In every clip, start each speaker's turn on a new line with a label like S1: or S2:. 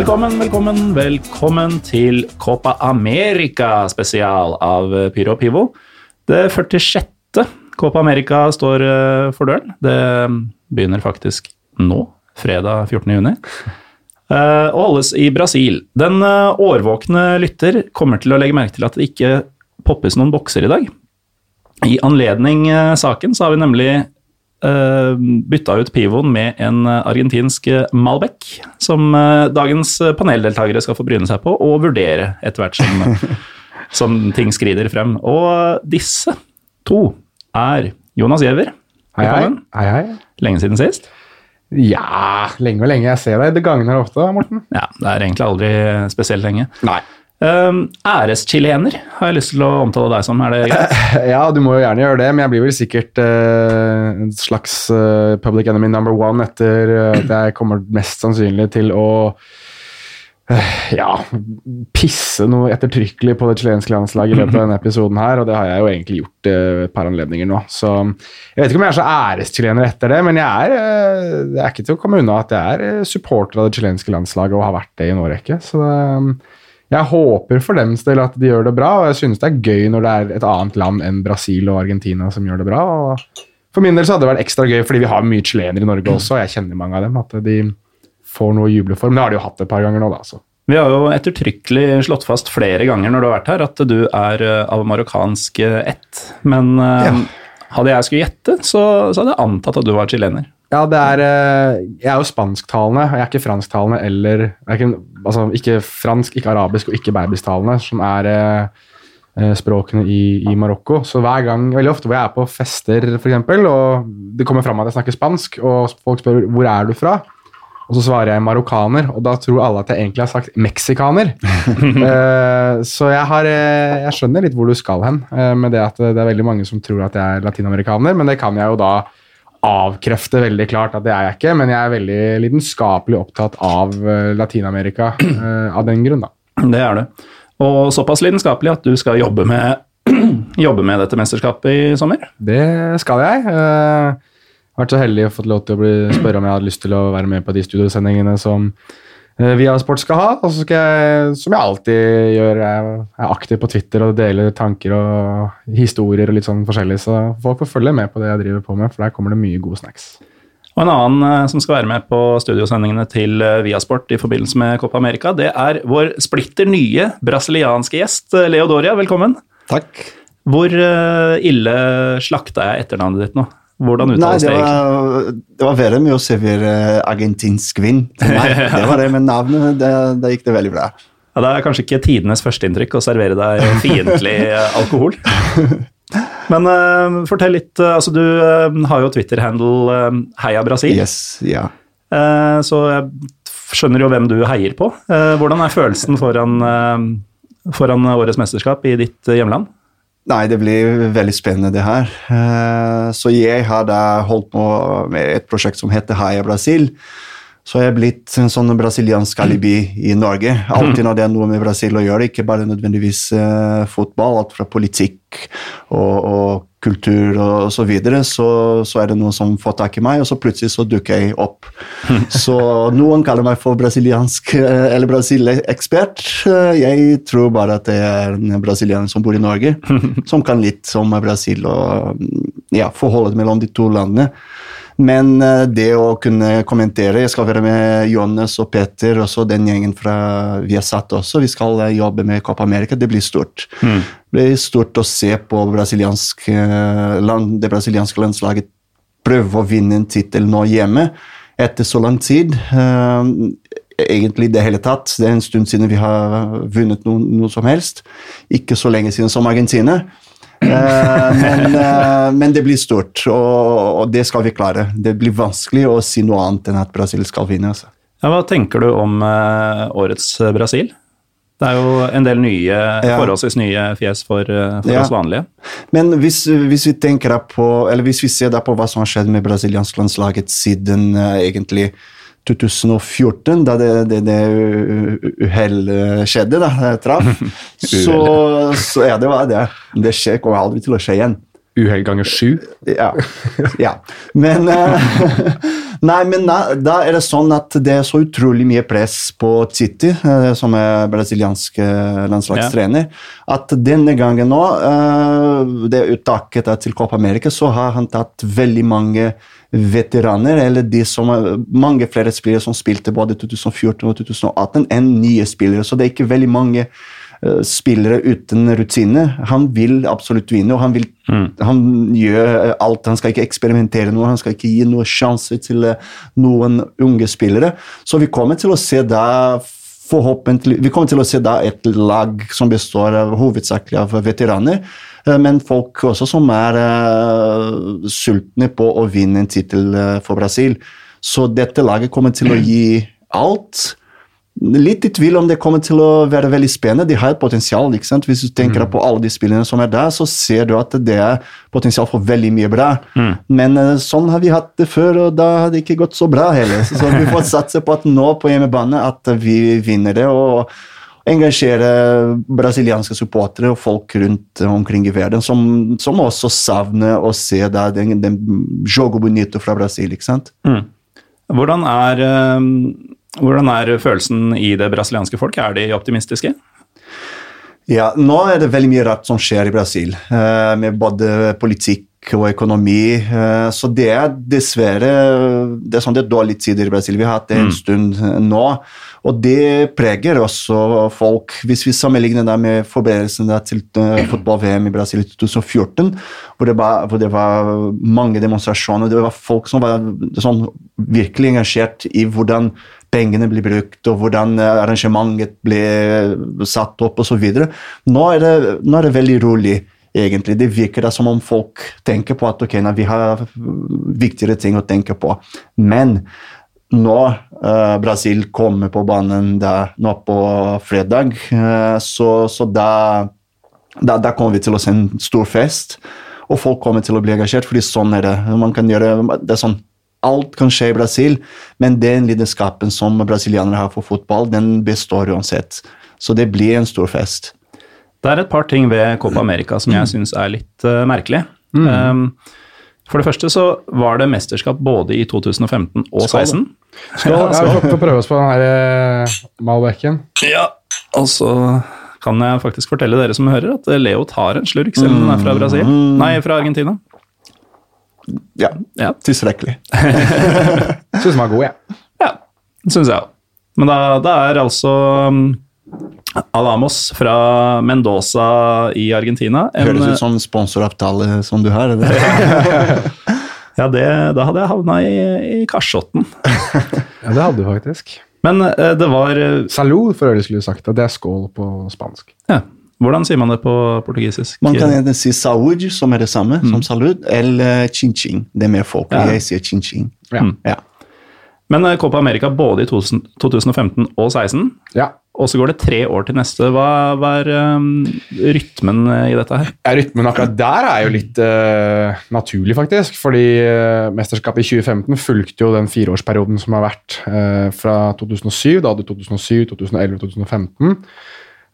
S1: Velkommen, velkommen, velkommen til Copa America spesial av Pyro Pivo. Det 46. Copa America står eh, for døren. Det begynner faktisk nå, fredag 14. juni. eh, Og holdes i Brasil. Den eh, årvåkne lytter kommer til å legge merke til at det ikke poppes noen bokser i dag. I anledning saken så har vi nemlig bytta ut pivoen med en eh, argentinsk Malbec, som eh, dagens paneldeltakere skal få bryne seg på og vurdere etter hvert som, som ting skrider frem. Og disse to er Jonas Giæver.
S2: Hei, hei. Hei.
S1: Lenge siden sist.
S2: Ja, lenge og lenge. Jeg ser deg. Det gagner ofte, Morten.
S1: Ja, det er egentlig aldri spesielt lenge.
S2: Nei.
S1: Um, æreschilener har jeg lyst til å omtale deg som, er det greit?
S2: Ja, du må jo gjerne gjøre det, men jeg blir vel sikkert eh, en slags eh, public enemy number one etter eh, at jeg kommer mest sannsynlig til å eh, ja, pisse noe ettertrykkelig på det chilenske landslaget i løpet av denne episoden her, og det har jeg jo egentlig gjort eh, et par anledninger nå. Så jeg vet ikke om jeg er så æreschilener etter det, men jeg er, eh, det er ikke til å komme unna at jeg er supporter av det chilenske landslaget og har vært det i en årrekke. Så det, jeg håper for dems del at de gjør det bra, og jeg synes det er gøy når det er et annet land enn Brasil og Argentina som gjør det bra. og For min del så hadde det vært ekstra gøy, fordi vi har mye chilenere i Norge også, og jeg kjenner mange av dem, at de får noe å juble for. Men det har de jo hatt et par ganger nå, da. Så.
S1: Vi har jo ettertrykkelig slått fast flere ganger når du har vært her, at du er eh, av marokkansk eh, ett. Men eh,
S2: Ja.
S1: hadde jeg skulle gjette, så, så hadde jeg antatt at du var chilener.
S2: Ja, det er Jeg er jo spansktalende, og jeg er ikke fransktalende eller er ikke, altså, ikke fransk, ikke arabisk og ikke berbisktalende, som er språkene i, i Marokko. Så hver gang, veldig ofte hvor jeg er på fester, for eksempel, og det kommer fram at jeg snakker spansk, og folk spør hvor er du fra, og så svarer jeg marokkaner, og da tror alle at jeg egentlig har sagt meksikaner. uh, så jeg, har, eh, jeg skjønner litt hvor du skal hen uh, med det at det er veldig mange som tror at jeg er latinamerikaner, men det kan jeg jo da avkrefte veldig klart at det er jeg ikke, men jeg er veldig lidenskapelig opptatt av eh, Latin-Amerika uh, av den grunn, da.
S1: Det er du. Og såpass lidenskapelig at du skal jobbe med, jobbe med dette mesterskapet i sommer.
S2: Det skal jeg. Uh, vært så heldig og fått lov til å bli spørre om jeg hadde lyst til å være med på de studiosendingene som eh, Via Sport skal ha. Og så skal jeg, som jeg alltid gjør, jeg er aktiv på Twitter og deler tanker og historier og litt sånn forskjellig, så folk får følge med på det jeg driver på med, for der kommer det mye gode snacks.
S1: Og en annen eh, som skal være med på studiosendingene til eh, Viasport i forbindelse med Copa America, det er vår splitter nye brasilianske gjest, Leodoria. Leo Doria. Velkommen.
S3: Takk.
S1: Hvor eh, ille slakta jeg etternavnet ditt nå? Hvordan uttales
S3: det var, det var verre med å servere argentinsk vind. Nei. Det var det, med navnet, det, det gikk det veldig bra.
S1: Ja, det er kanskje ikke tidenes førsteinntrykk å servere deg fiendtlig eh, alkohol. Men uh, fortell litt. eh, altså Du uh, har jo Twitter-handle uh, Heia Brasil,
S3: Yes, ja.
S1: eh, så jeg skjønner jo hvem du heier på. Hvordan er følelsen foran, foran årets mesterskap i ditt hjemland?
S3: Nei, det blir veldig spennende det her. Så jeg har da holdt på med et prosjekt som heter Heia Brasil. Så jeg er blitt en sånn brasiliansk alibi i Norge. Alltid når det er noe med Brasil å gjøre, ikke bare nødvendigvis eh, fotball, alt fra politikk og, og kultur og så videre, så, så er det noe som får tak i meg, og så plutselig så dukker jeg opp. Så noen kaller meg for brasiliansk eh, eller brasilekspert. Eh, Jeg tror bare at det er en brasilianer som bor i Norge, som kan litt om Brasil og mm, ja, forholdet mellom de to landene. Men eh, det å kunne kommentere Jeg skal være med Johannes og Peter og så den gjengen fra Viasat også. Vi skal eh, jobbe med Copa America. Det blir stort. Det blir stort å se på brasiliansk, eh, land, det brasilianske landslaget prøve å vinne en tittel nå hjemme etter så lang tid. Egentlig i det hele tatt. Det er en stund siden vi har vunnet noe, noe som helst. Ikke så lenge siden som Argentina. Eh, men, eh, men det blir stort, og, og det skal vi klare. Det blir vanskelig å si noe annet enn at Brasil skal vinne. Altså.
S1: Ja, hva tenker du om eh, årets Brasil? Det er jo en del nye, forholdsvis nye fjes for, for
S3: Ja.
S1: oss vanlige.
S3: Men hvis, hvis vi tenker på, eller hvis vi ser på hva som har skjedd med brasiliansk landslaget siden egentlig 2014, da det, det, det uhellet skjedde, da, jeg traff, så, så ja, det var det. Det skjer, kommer aldri til å skje igjen.
S2: Uhell ganger sju.
S3: Ja. ja. Men eh, Nei, men da, da er det sånn at det er så utrolig mye press på City, eh, som er brasiliansk landslagstrener, landslagstrener, at denne gangen nå, eh, det uttaket til Copa America, så har han tatt veldig mange veteraner, eller de som er, mange flere spillere som spilte både 2014 og 2018, enn nye spillere. Så det er ikke veldig mange uh, spillere uten rutine. Han vil absolutt vinne, og han, vil, mm. han gjør alt. Han skal ikke eksperimentere noe, han skal ikke gi noen sjanse til uh, noen unge spillere. Så vi kommer til å se da forhåpentlig, Vi kommer til å se da et lag som består av hovedsakelig av veteraner. Eh, men folk også som er uh, sultne på å vinne en tittel uh, for Brasil. Så dette laget kommer til å gi alt. Litt i tvil om det kommer til å være veldig spennende. De har et potensial. ikke sant? Hvis du tenker mm. på alle de spillene som er der, så ser du at det er potensial for veldig mye bra. Mm. Men sånn har vi hatt det før, og da har det ikke gått så bra heller. Så, så vi får satse på at nå på hjemmebane at vi vinner det. og engasjere brasilianske supportere og folk rundt omkring i verden som, som også savner å se da, den, den jogo bonito fra Brasil. ikke sant? Mm.
S1: Hvordan, er, uh, hvordan er følelsen i det brasilianske folk? Er de optimistiske?
S3: Ja, nå er det veldig mye rart som skjer i Brasil, uh, med både politikk og økonomi. Uh, så det er dessverre det er sånn det er dårlige tider i Brasil. Vi har hatt det en mm. stund nå. Og det preger også folk. Hvis vi sammenligner det med forberedelsene til uh, fotball-VM i Brasil i 2014, hvor det, var, hvor det, var, mange demonstrasjoner, det var folk som var sånn, virkelig engasjert i hvordan pengene blir brukt, og hvordan eh, arrangementet blir satt opp osv. Nå, er det, nå er det veldig rolig egentlig. Det virker da som om folk tenker på at ok, nei, vi har viktigere ting å tenke på. Men når uh, Brasil kommer på banen der, nå på fredag, uh, så, så da, da, da, kommer vi til å se en stor fest. Og folk kommer til å bli engasjert, fordi sånn er det. Man kan gjøre, det er sånn, Alt kan skje i Brasil, men den lidenskapen som brasilianere har for fotball, den består uansett. Så det blir en stor fest.
S1: Det er et par ting ved Copa America som jeg syns er litt uh, merkelig. Mm. Um, for det første så var det mesterskap både i 2015 og 2016.
S2: Skål. Ja, vi får prøve oss på den her uh, Malbecken.
S1: Ja, og så kan jeg faktisk fortelle dere som hører, at Leo tar en slurk, selv om den er fra Brasil. Mm. Nei, fra Argentina.
S3: Ja. ja. Tilstrekkelig.
S2: syns den var god, jeg.
S1: Ja, ja syns jeg òg. Men da, da er altså Alamos fra Mendoza i Argentina.
S3: En, Høres ut som sponsoravtale som du har.
S1: ja, det, da hadde jeg havna i, i kasjotten.
S2: ja, det hadde du faktisk.
S1: Men uh, det var uh,
S2: Salud, for øvrig skulle du sagt. Det er skål på spansk.
S1: Ja. Hvordan sier man det på portugisisk?
S3: Man kan enten si saúde, som er det samme mm. som salud, eller chin-chin. Det er mer folkelig. Ja. Jeg sier chin-chin.
S1: Ja. ja. Men Copa America både i 2015 og 2016.
S2: Ja.
S1: Og så går det tre år til neste. Hva, hva er um, rytmen i dette her?
S2: Ja, rytmen akkurat der er jo litt uh, naturlig, faktisk. Fordi uh, mesterskapet i 2015 fulgte jo den fireårsperioden som har vært uh, fra 2007. Da hadde du 2007, 2011 og 2015.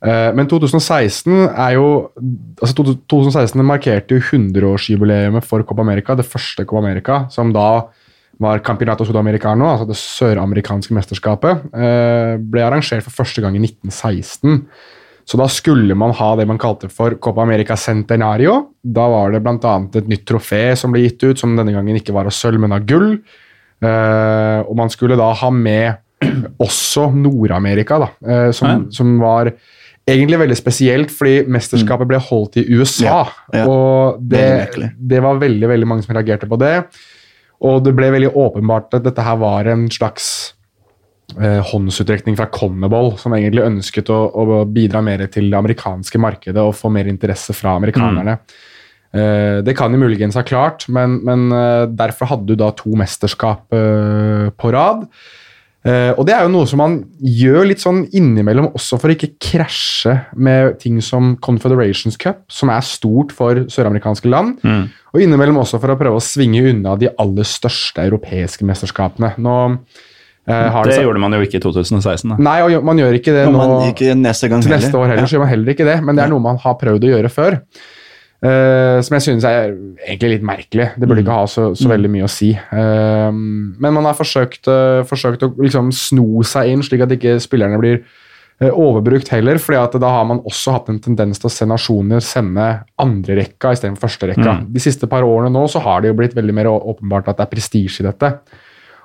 S2: Men 2016 er jo altså 2016 markerte jo 100-årsjubileet for Copa America, det første Copa America, som da var Campinato Sudamericano, altså det søramerikanske mesterskapet, eh, ble arrangert for første gang i 1916. Så da skulle man ha det man kalte for Copa America Centenario. Da var det bl.a. et nytt trofé som ble gitt ut, som denne gangen ikke var av sølv, men av gull. Eh, og man skulle da ha med også Nord-Amerika, da, eh, som, som, var egentlig veldig spesielt, fordi mesterskapet ble holdt i USA. Ja, ja. Og det, det var veldig, veldig mange som reagerte på det. Og det ble veldig åpenbart at dette her var en slags eh, håndsutrekning fra Conneball, som egentlig ønsket å, å, bidra mer til det amerikanske markedet og få mer interesse fra amerikanerne. Mm. Eh, det kan de muligens ha klart, men, men eh, derfor hadde du da to mesterskap eh, på rad. Uh, og det er jo noe som man gjør litt sånn innimellom også for å ikke krasje med ting som Confederations Cup, som er stort for søramerikanske land. Mm. Og innimellom også for å prøve å svinge unna de aller største europeiske mesterskapene. Nå
S1: uh, det, det gjorde man jo ikke i 2016. Da.
S2: Nei, og man gjør ikke det nå.
S3: Ikke neste gang
S2: til neste år heller, ja. så gjør man heller ikke det. Men det er noe man har prøvd å gjøre før. Eh, som jeg synes er egentlig litt merkelig. Det burde ikke ha så, så veldig mye å si. Uh, men man har forsøkt, uh, forsøkt å liksom sno seg inn, slik at ikke spillerne blir overbrukt heller. fordi at da har man også hatt en tendens til å se nasjoner sende andrerekka istedenfor førsterekka.
S1: Mm.
S2: De siste par årene nå så har det jo blitt veldig mer åpenbart at det er prestisje i dette.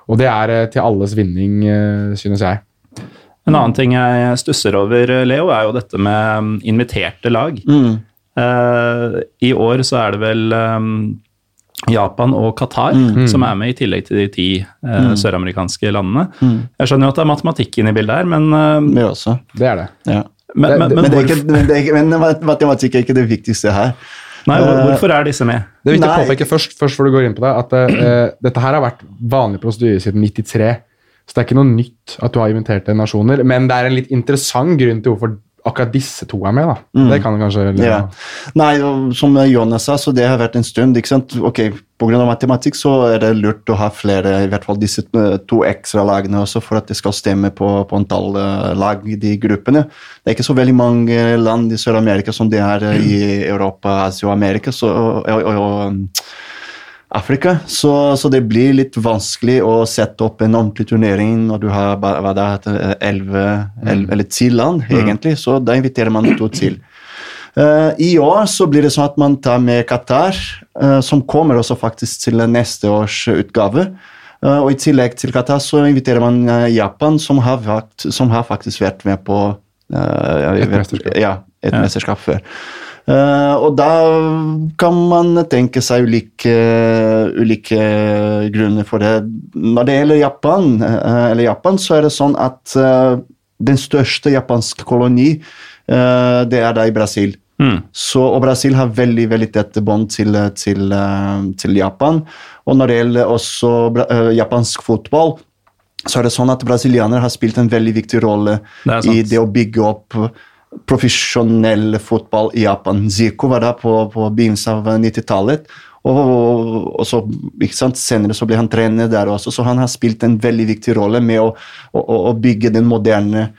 S2: Og det er til alles vinning, synes jeg.
S1: En annen ting jeg stusser over, Leo, er jo dette med mm, inviterte lag.
S3: Mm.
S1: Eh, I år så er det vel um, Japan og Qatar som er med, i tillegg til de ti mm. søramerikanske landene. Jeg skjønner jo at det er matematikken i bildet her, men, eh,
S3: Vi også.
S2: Det er det.
S3: Ja.
S1: men, men, men,
S3: Men, det er ikke, men, det er ikke, men matematikk er ikke det viktigste her.
S1: nei, hvorfor er disse med?
S2: Det er viktig å påpeke først, først før du går inn på det, at uh, dette her har vært vanlig prosedyre siden 93. Så det er ikke noe nytt at du har inventert nasjoner, men det er en litt interessant grunn til hvorfor akkurat disse to er med. da. Det kan kanskje
S3: Ja. Nei, og som Jonas sa, så det har vært en stund. ikke sant? Ok, av matematikk så er det lurt å ha flere, i hvert fall disse to ekstra lagene også, for at det skal stemme på, på antall eh, lag i de gruppene. Det er ikke så veldig mange land i Sør-Amerika som det er eh, i Europa, Asia og Amerika. Så, og, og, og Afrika, så, så det blir litt vanskelig å sette opp en ordentlig turnering når du har hva det heter, 11, 11 eller ti land, egentlig. Så da inviterer man to til. Uh, I år så blir det sånn at man tar med Qatar, uh, som kommer også faktisk til neste års utgave. Uh, og I tillegg til Qatar så inviterer man Japan, som har, vært, som har faktisk vært med på
S2: Et mesterskap.
S3: Ja, et
S1: Ja.
S3: mesterskap før. Eh, og da kan man tenke seg ulike, ulike grunner for det. Når det gjelder Japan, eh, eller Japan så er det sånn at eh, den største japanske koloni, det er da i Brasil.
S1: Mm.
S3: Så, og Brasil har veldig veldig tette bånd til, til, til Japan. Og når det gjelder også japansk fotball, så er det sånn at brasilianere har spilt en veldig viktig rolle i det å bygge opp profesjonell fotball i Japan. Zico var der på, på begynnelsen av 90-tallet. Og, og så, ikke sant, Senere så ble han trener der også, så han har spilt en veldig viktig rolle med å, å, å bygge den moderne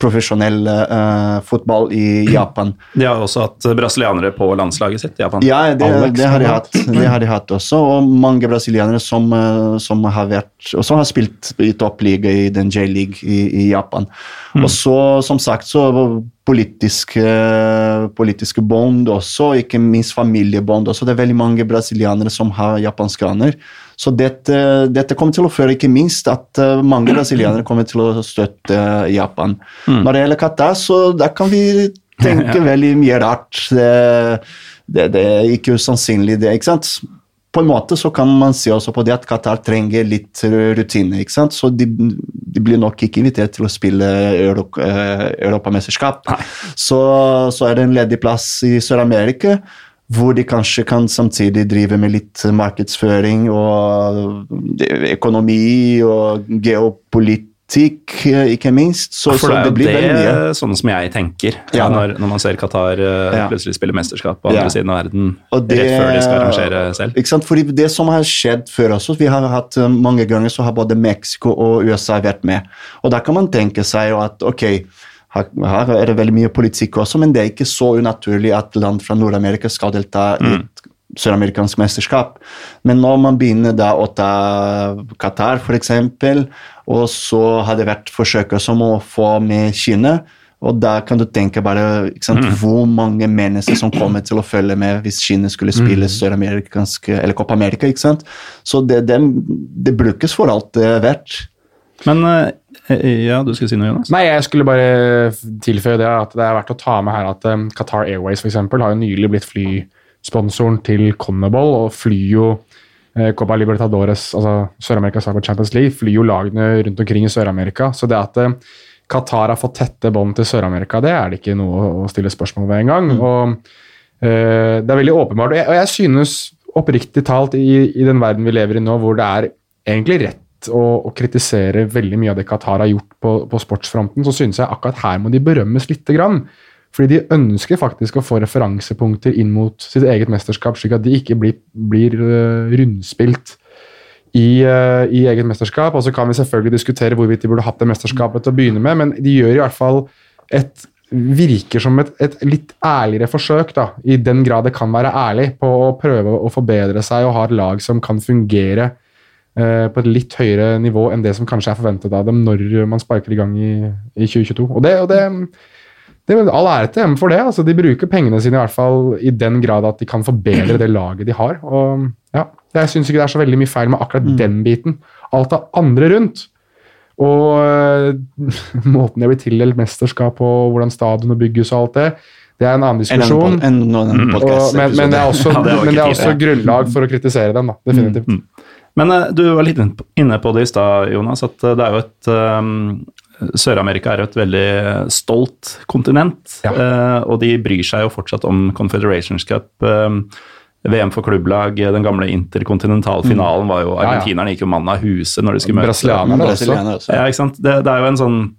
S3: profesjonelle uh, fotball i Japan.
S1: De har også hatt brasilianere på landslaget sitt i Japan.
S3: Ja, det, det har de hatt. Det har de hatt også, og mange brasilianere som, eh, som har vært og som har spilt i toppliga i den J-league i, i Japan. Og så, som sagt, så politiske, politiske bånd også, ikke minst familiebånd også. Det er veldig mange brasilianere som har japanske aner. Så dette, dette kommer til å føre ikke minst at eh, mange brasilianere kommer til å støtte Japan. Når det gjelder Qatar, så der kan vi tenke veldig mye rart. Det, det, det er ikke usannsynlig, det. ikke sant? På en måte så kan man se også på det at Qatar trenger litt rutine. ikke sant? Så de, de blir nok ikke invitert til å spille Euro, eh, Europamesterskap. Så, så er det en ledig plass i Sør-Amerika. Hvor de kanskje kan samtidig drive med litt markedsføring og økonomi og geopolitikk, eh, ikke minst. Så,
S1: For
S3: så
S1: det er
S3: det blir veldig mye.
S1: det sånn som jeg tenker
S3: Ja.
S1: når, når man ser Qatar eh,
S3: Ja.
S1: plutselig spille mesterskap på andre
S3: Ja.
S1: siden av verden
S3: det-
S1: rett før de skal arrangere selv.
S3: Ikke sant? Fordi det som har skjedd før også, vi har hatt eh, mange ganger så har både Mexico og USA vært med. Og da kan man tenke seg jo at ok, her, er det veldig mye politikk også, men det er ikke så unaturlig at land fra Nord-Amerika skal delta i et søramerikansk mesterskap. Men når man begynner da å ta Qatar f.eks., og så har det vært forsøk som å få med Kina, og da kan du tenke bare ikke sant, hvor mange mennesker som kommer til å følge med hvis Kina skulle spille søramerikansk eller Copa America. ikke sant? Så det, det, det brukes for alt det er verdt.
S1: Men eh, ja, du skulle si noe, Jonas?
S2: Nei, jeg skulle bare tilføye det at det er verdt å ta med her at Qatar Airways for eksempel, har jo nylig blitt flysponsoren til Conneball og flyr jo eh, Copa Libertadores, altså Sør-Amerikas lag på Champions League, flyr jo lagene rundt omkring i Sør-Amerika. Så det at eh, Qatar har fått tette bånd til Sør-Amerika, det er det ikke noe å- stille spørsmål ved engang. Og eh, det er veldig åpenbart. Og jeg, og jeg synes oppriktig talt i, i den verden vi lever i nå, hvor det er egentlig rett å, å kritisere veldig mye av det Qatar har gjort på, på sportsfronten, så synes jeg akkurat her må de berømmes lite grann. Fordi de ønsker faktisk å få referansepunkter inn mot sitt eget mesterskap, slik at de ikke blir, blir eh, rundspilt i, eh, i eget mesterskap. Og så kan vi selvfølgelig diskutere hvorvidt de burde hatt det mesterskapet til å begynne med, men de gjør i hvert fall et virker som et, et litt ærligere forsøk, da, i den grad det kan være ærlig, på å prøve å forbedre seg og ha et lag som kan fungere eh, på et litt høyere nivå enn det som kanskje er forventet av dem når man sparker i gang i, i 2022. Og det, og det, det All ære til dem for det. altså De bruker pengene sine i hvert fall i den grad at de kan forbedre det laget de har. og ja, Jeg syns ikke det er så veldig mye feil med akkurat
S3: Mm.
S2: den biten. Alt det andre rundt og øh, måten det blir tildelt mesterskap på, hvordan stadionet bygges og alt det, det er en annen
S3: En
S2: diskusjon.
S3: pod- en annen
S2: Og, men, men det er også,
S1: Ja, det
S2: men det er også grunnlag for å kritisere dem, da. Definitivt.
S1: Mm. Men eh, du var litt inne på det i stad, Jonas, at eh, det er jo et um, Sør-Amerika er jo et veldig stolt kontinent,
S2: Ja.
S1: eh, og de bryr seg jo fortsatt om Confederations Cup. eh, VM for klubblag, den gamle interkontinentalfinalen var jo
S2: Mm. Ja, ja.
S1: Argentinerne gikk jo mann av huset når de skulle møte
S2: Brasilianerne også.
S3: Også.
S1: Ja, ikke sant? Det, det er jo en sånn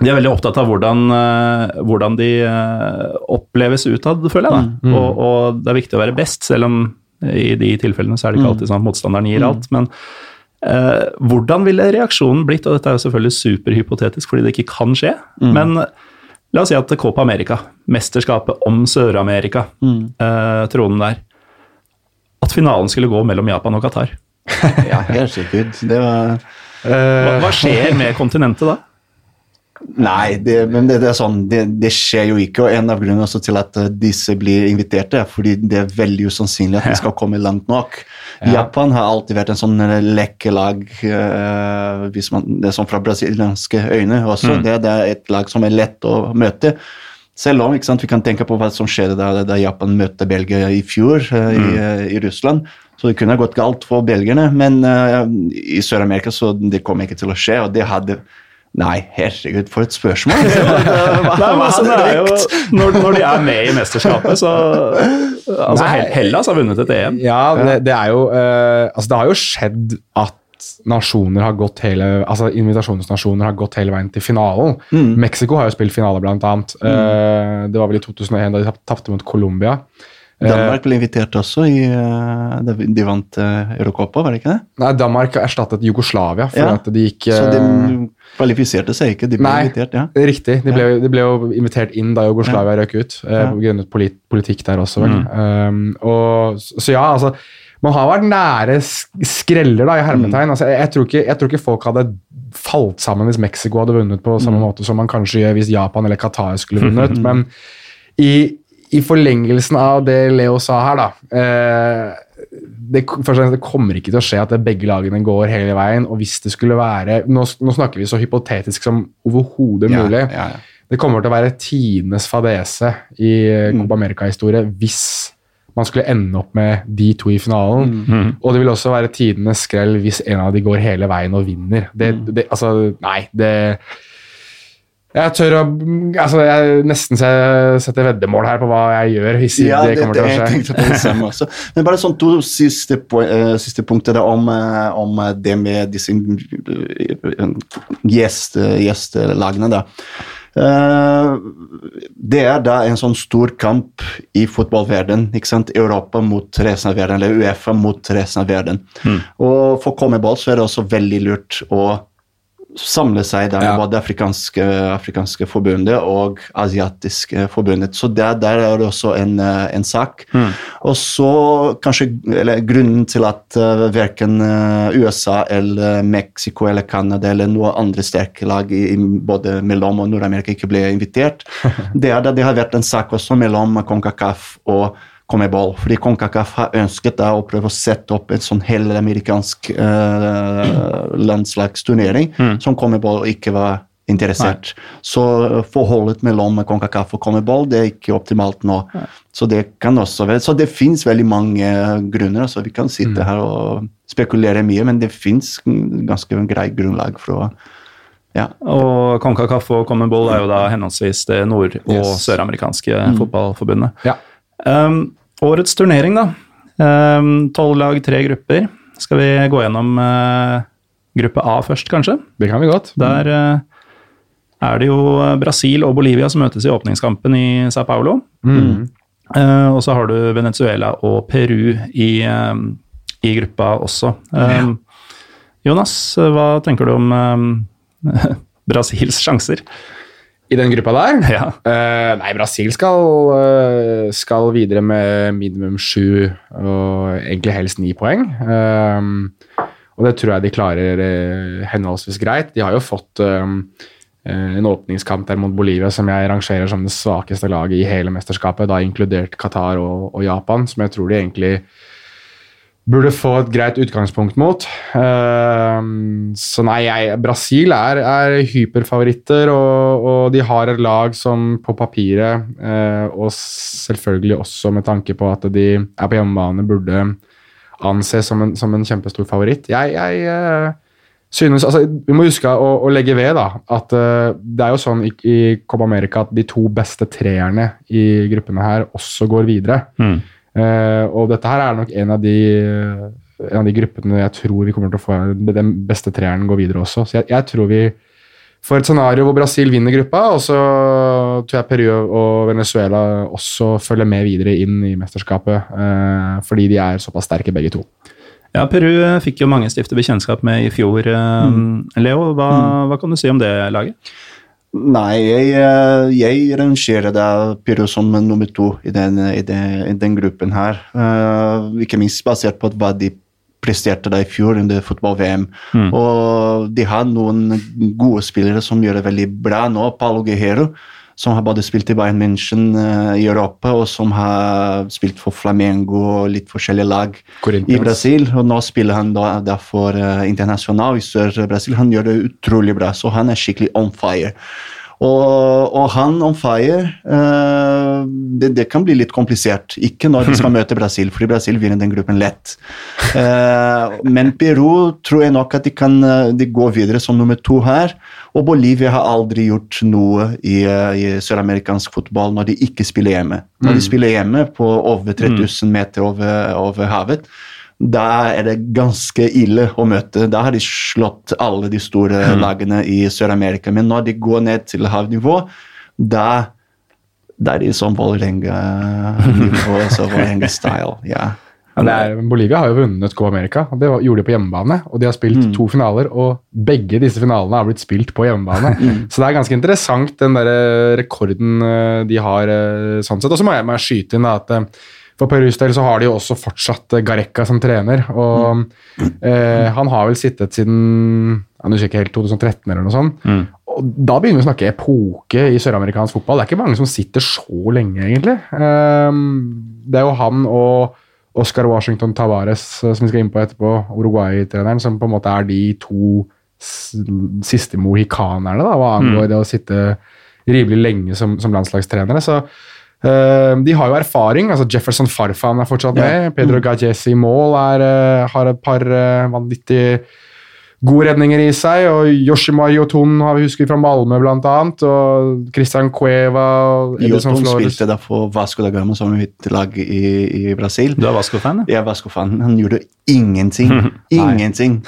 S1: De er veldig opptatt av hvordan, eh, hvordan de eh, oppleves utad, føler jeg. da.
S2: Mm.
S1: Og, og det er viktig å være best, selv om i de tilfellene så er det ikke alltid sånn at motstanderen gir alt. Men eh, hvordan ville reaksjonen blitt? Og dette er jo selvfølgelig superhypotetisk fordi det ikke kan skje. Men la oss si at Copa America, mesterskapet om Sør-Amerika, eh, tronen der At finalen skulle gå mellom Japan og Qatar.
S3: Ja, helt sikkert. Det var
S1: Hva,
S2: Eh,
S1: hva skjer med kontinentet da?
S3: Nei, det, men det, det er sånn, det, det skjer jo ikke. og En av grunnene til at eh, disse blir invitert, er fordi det er veldig usannsynlig at de skal komme langt nok.
S2: Ja.
S3: Japan har alltid vært en sånn eh, lekkelag, eh, hvis man, det er sånn fra brasilianske øyne også. Det, det er et lag som er lett å møte. Selv om sant, vi kan tenke på hva som skjedde da, da Japan møtte Belgia i fjor eh, i, uh, i Russland. Så det kunne ha gått galt for belgierne, men i Sør-Amerika så det kom ikke til å skje. og det hadde Nei, herregud, for et spørsmål!
S1: Nei, men altså, det er jo, når, når de er med i mesterskapet, så altså, Hellas har vunnet et EM.
S2: Ja, det, det er jo uh, Altså, det har jo skjedd at nasjoner har gått hele Altså invitasjonsnasjoner har gått hele veien til finalen.
S3: Mm.
S2: Mexico har jo spilt finale, blant annet. Uh, det var vel i 2001 da de tap- tapte mot Colombia. Eh,
S3: Danmark ble invitert også. I, de vant Eurocopa, var det ikke det?
S2: Nei, Danmark erstattet Jugoslavia for
S3: Ja,
S2: at de gikk
S3: Så de kvalifiserte seg ikke, de ble
S2: Nei.
S3: invitert. ja.
S2: Riktig. De ble, de ble jo invitert inn da Jugoslavia røk ut. Eh,
S3: Ja.
S2: på grunn polit, politikk der også, vel.
S1: Mm.
S2: Um, og, så ja, altså Man har vært nære skreller, da, i hermetegn. Altså, jeg, tror ikke, jeg tror ikke folk hadde falt sammen hvis Mexico hadde vunnet på samme måte som man kanskje gjør hvis Japan eller Qatar skulle vunnet. Men i, i forlengelsen av det Leo sa her, da eh, det, det kommer ikke til å skje at begge lagene går hele veien. og hvis det skulle være, Nå, nå snakker vi så hypotetisk som overhodet
S3: Ja,
S2: mulig.
S3: ja, ja.
S2: Det kommer til å være tidenes fadese i eh,
S3: Mm.
S2: Copa America-historie hvis man skulle ende opp med de to i finalen.
S1: Mm.
S2: Og det vil også være tidenes skrell hvis en av de går hele veien og vinner. Det,
S3: Mm.
S2: det, altså, nei, det Jeg tør å altså, Jeg nesten se- setter veddemål her på hva jeg gjør hvis
S3: Ja,
S2: det kommer til å skje.
S3: tenkte på det samme også. Men bare sånn to siste, eh, siste punkter om, uh, om eh, det med disse gjest, gjestelagene. da. Eh, det er da en sånn stor kamp i fotballverden. ikke sant? Europa mot resten av verden, eller Uefa mot resten av verden. Og for Comeball så er det også veldig lurt å samle seg der
S2: Ja.
S3: både afrikanske, afrikanske forbundet og asiatiske forbundet. Så der, der er det også en, eh, en sak. Og så kanskje eller grunnen til at uh, verken eh, USA eller Mexico eller Canada eller noen andre sterke lag i, i både Mellom- og Nord-Amerika ikke ble invitert, det er at det har vært en sak også mellom CONCACAF og Comebol. Fordi CONCACAF har ønsket da å prøve å sette opp en sånn hellamerikansk eh, landslagsturnering som Comebol ikke var interessert. Så forholdet mellom CONCACAF og Comebol det er ikke optimalt nå. Så det kan også være, så det fins veldig mange grunner. altså Vi kan sitte her og spekulere mye, men det fins ganske grei grunnlag for å ja.
S1: Og CONCACAF og CONMEBOL er jo da henholdsvis det nord- og
S2: Yes.
S1: søramerikanske fotballforbundet.
S2: Ja.
S1: Um, årets turnering, da. Tolv lag, tre grupper. Skal vi gå gjennom eh, gruppe A først, kanskje?
S2: Det kan vi godt.
S1: Der eh, er det jo Brasil og Bolivia som møtes i åpningskampen i Sao Paulo.
S2: Mm.
S1: Eh, og så har du Venezuela og Peru i, i gruppa også. Ja. Jonas, hva tenker du om Brasils sjanser?
S2: I den gruppa der?
S1: Ja.
S2: Uh, nei, Brasil skal, uh, skal videre med minimum sju og egentlig helst ni poeng. Eh, og det tror jeg de klarer henholdsvis greit. De har jo fått en åpningskamp der mot Bolivia som jeg rangerer som det svakeste laget i hele mesterskapet, da inkludert Qatar og, og Japan, som jeg tror de egentlig burde få et greit utgangspunkt mot. Ehm, så nei, jeg, Brasil er, er hyperfavoritter, og, og, de har et lag som på papiret, eh, og selvfølgelig også med tanke på at de er på hjemmebane, burde anses som en, som en kjempestor favoritt. Jeg, jeg eh, synes, altså, Vi må huske å, å legge ved da, at uh, det er jo sånn i, i Copa America at de to beste treerne i gruppene her også går videre.
S1: Mm.
S2: Uh, og dette her er nok en av de en av de gruppene jeg tror vi kommer til å få den beste treeren går videre også. Så jeg, jeg tror vi får et scenario hvor Brasil vinner gruppa, og så tror jeg Peru og Venezuela også følger med videre inn i mesterskapet, uh, fordi de er såpass sterke begge to.
S1: Ja, Peru fikk jo mange stifte bekjentskap med i fjor. Mm. Leo, hva, mm. hva, kan du si om det laget?
S3: Nei, jeg, eh, jeg rangerer da Pyro som nummer to i den, i den, i den gruppen her. Uh, ikke minst basert på hva de presterte da i fjor under fotball-VM. Mm. Og de har noen gode spillere som gjør det veldig bra nå. Paulo Guerrero som har både spilt i Bayern München uh, i Europa, og som har spilt for Flamengo og litt forskjellige lag i Brasil. Og nå spiller han da, da for uh, Internasjonal i Sør-Brasil. Han gjør det utrolig bra, så han er skikkelig on fire. Og, og, han on fire uh, det, det, kan bli litt komplisert. Ikke når de skal møte Brasil, fordi Brasil vinner den gruppen lett. Uh, men Peru tror jeg nok at de kan de går videre som nummer to her. Og Bolivia har aldri gjort noe i, i søramerikansk fotball når de ikke spiller hjemme. Når de mm. spiller hjemme på over 3000 meter over, over havet, da er det ganske ille å møte. Da har de slått alle de store mm. lagene i Sør-Amerika. Men når de går ned til havnivå, da, da er de som Vålerenga-nivå, så Vålerenga-style. ja.
S2: Er, Bolivia har jo vunnet Copa America, og det gjorde de på hjemmebane. Og de har spilt mm. to finaler, og begge disse finalene har blitt spilt på hjemmebane. Mm. Så det er ganske interessant, den der rekorden eh, de har eh, sånn sett. Og så må jeg, må jeg skyte inn at eh, for Perus del så har de jo også fortsatt Gareca som trener. Og eh, han har vel sittet siden jeg husker ikke helt 2013 eller noe sånt. Mm. Og da begynner vi å snakke epoke i søramerikansk fotball. Det er ikke mange som sitter så lenge, egentlig. Um, det er jo han og Oscar Washington Tavares, som vi skal inn på etterpå, Uruguay-treneren, som på en måte er de to siste mohikanerne da, hva angår mm. det å sitte rimelig lenge som, som landslagstrenere. Så de har jo erfaring. altså Jefferson Farfan er fortsatt med. Ja. Pedro mm. Gajez i mål er, uh, har et par uh, vanvittige gode redninger i seg. og Yoshimai Yotun har vi husket fra Malmö, annet, og Christian Cueva
S3: Yotun spilte da for Vasco da Gama, som er mitt lag i, i Brasil.
S1: Du er Vasco-fan?
S3: Ja, Vasco-fan. Han gjorde ingenting. ingenting.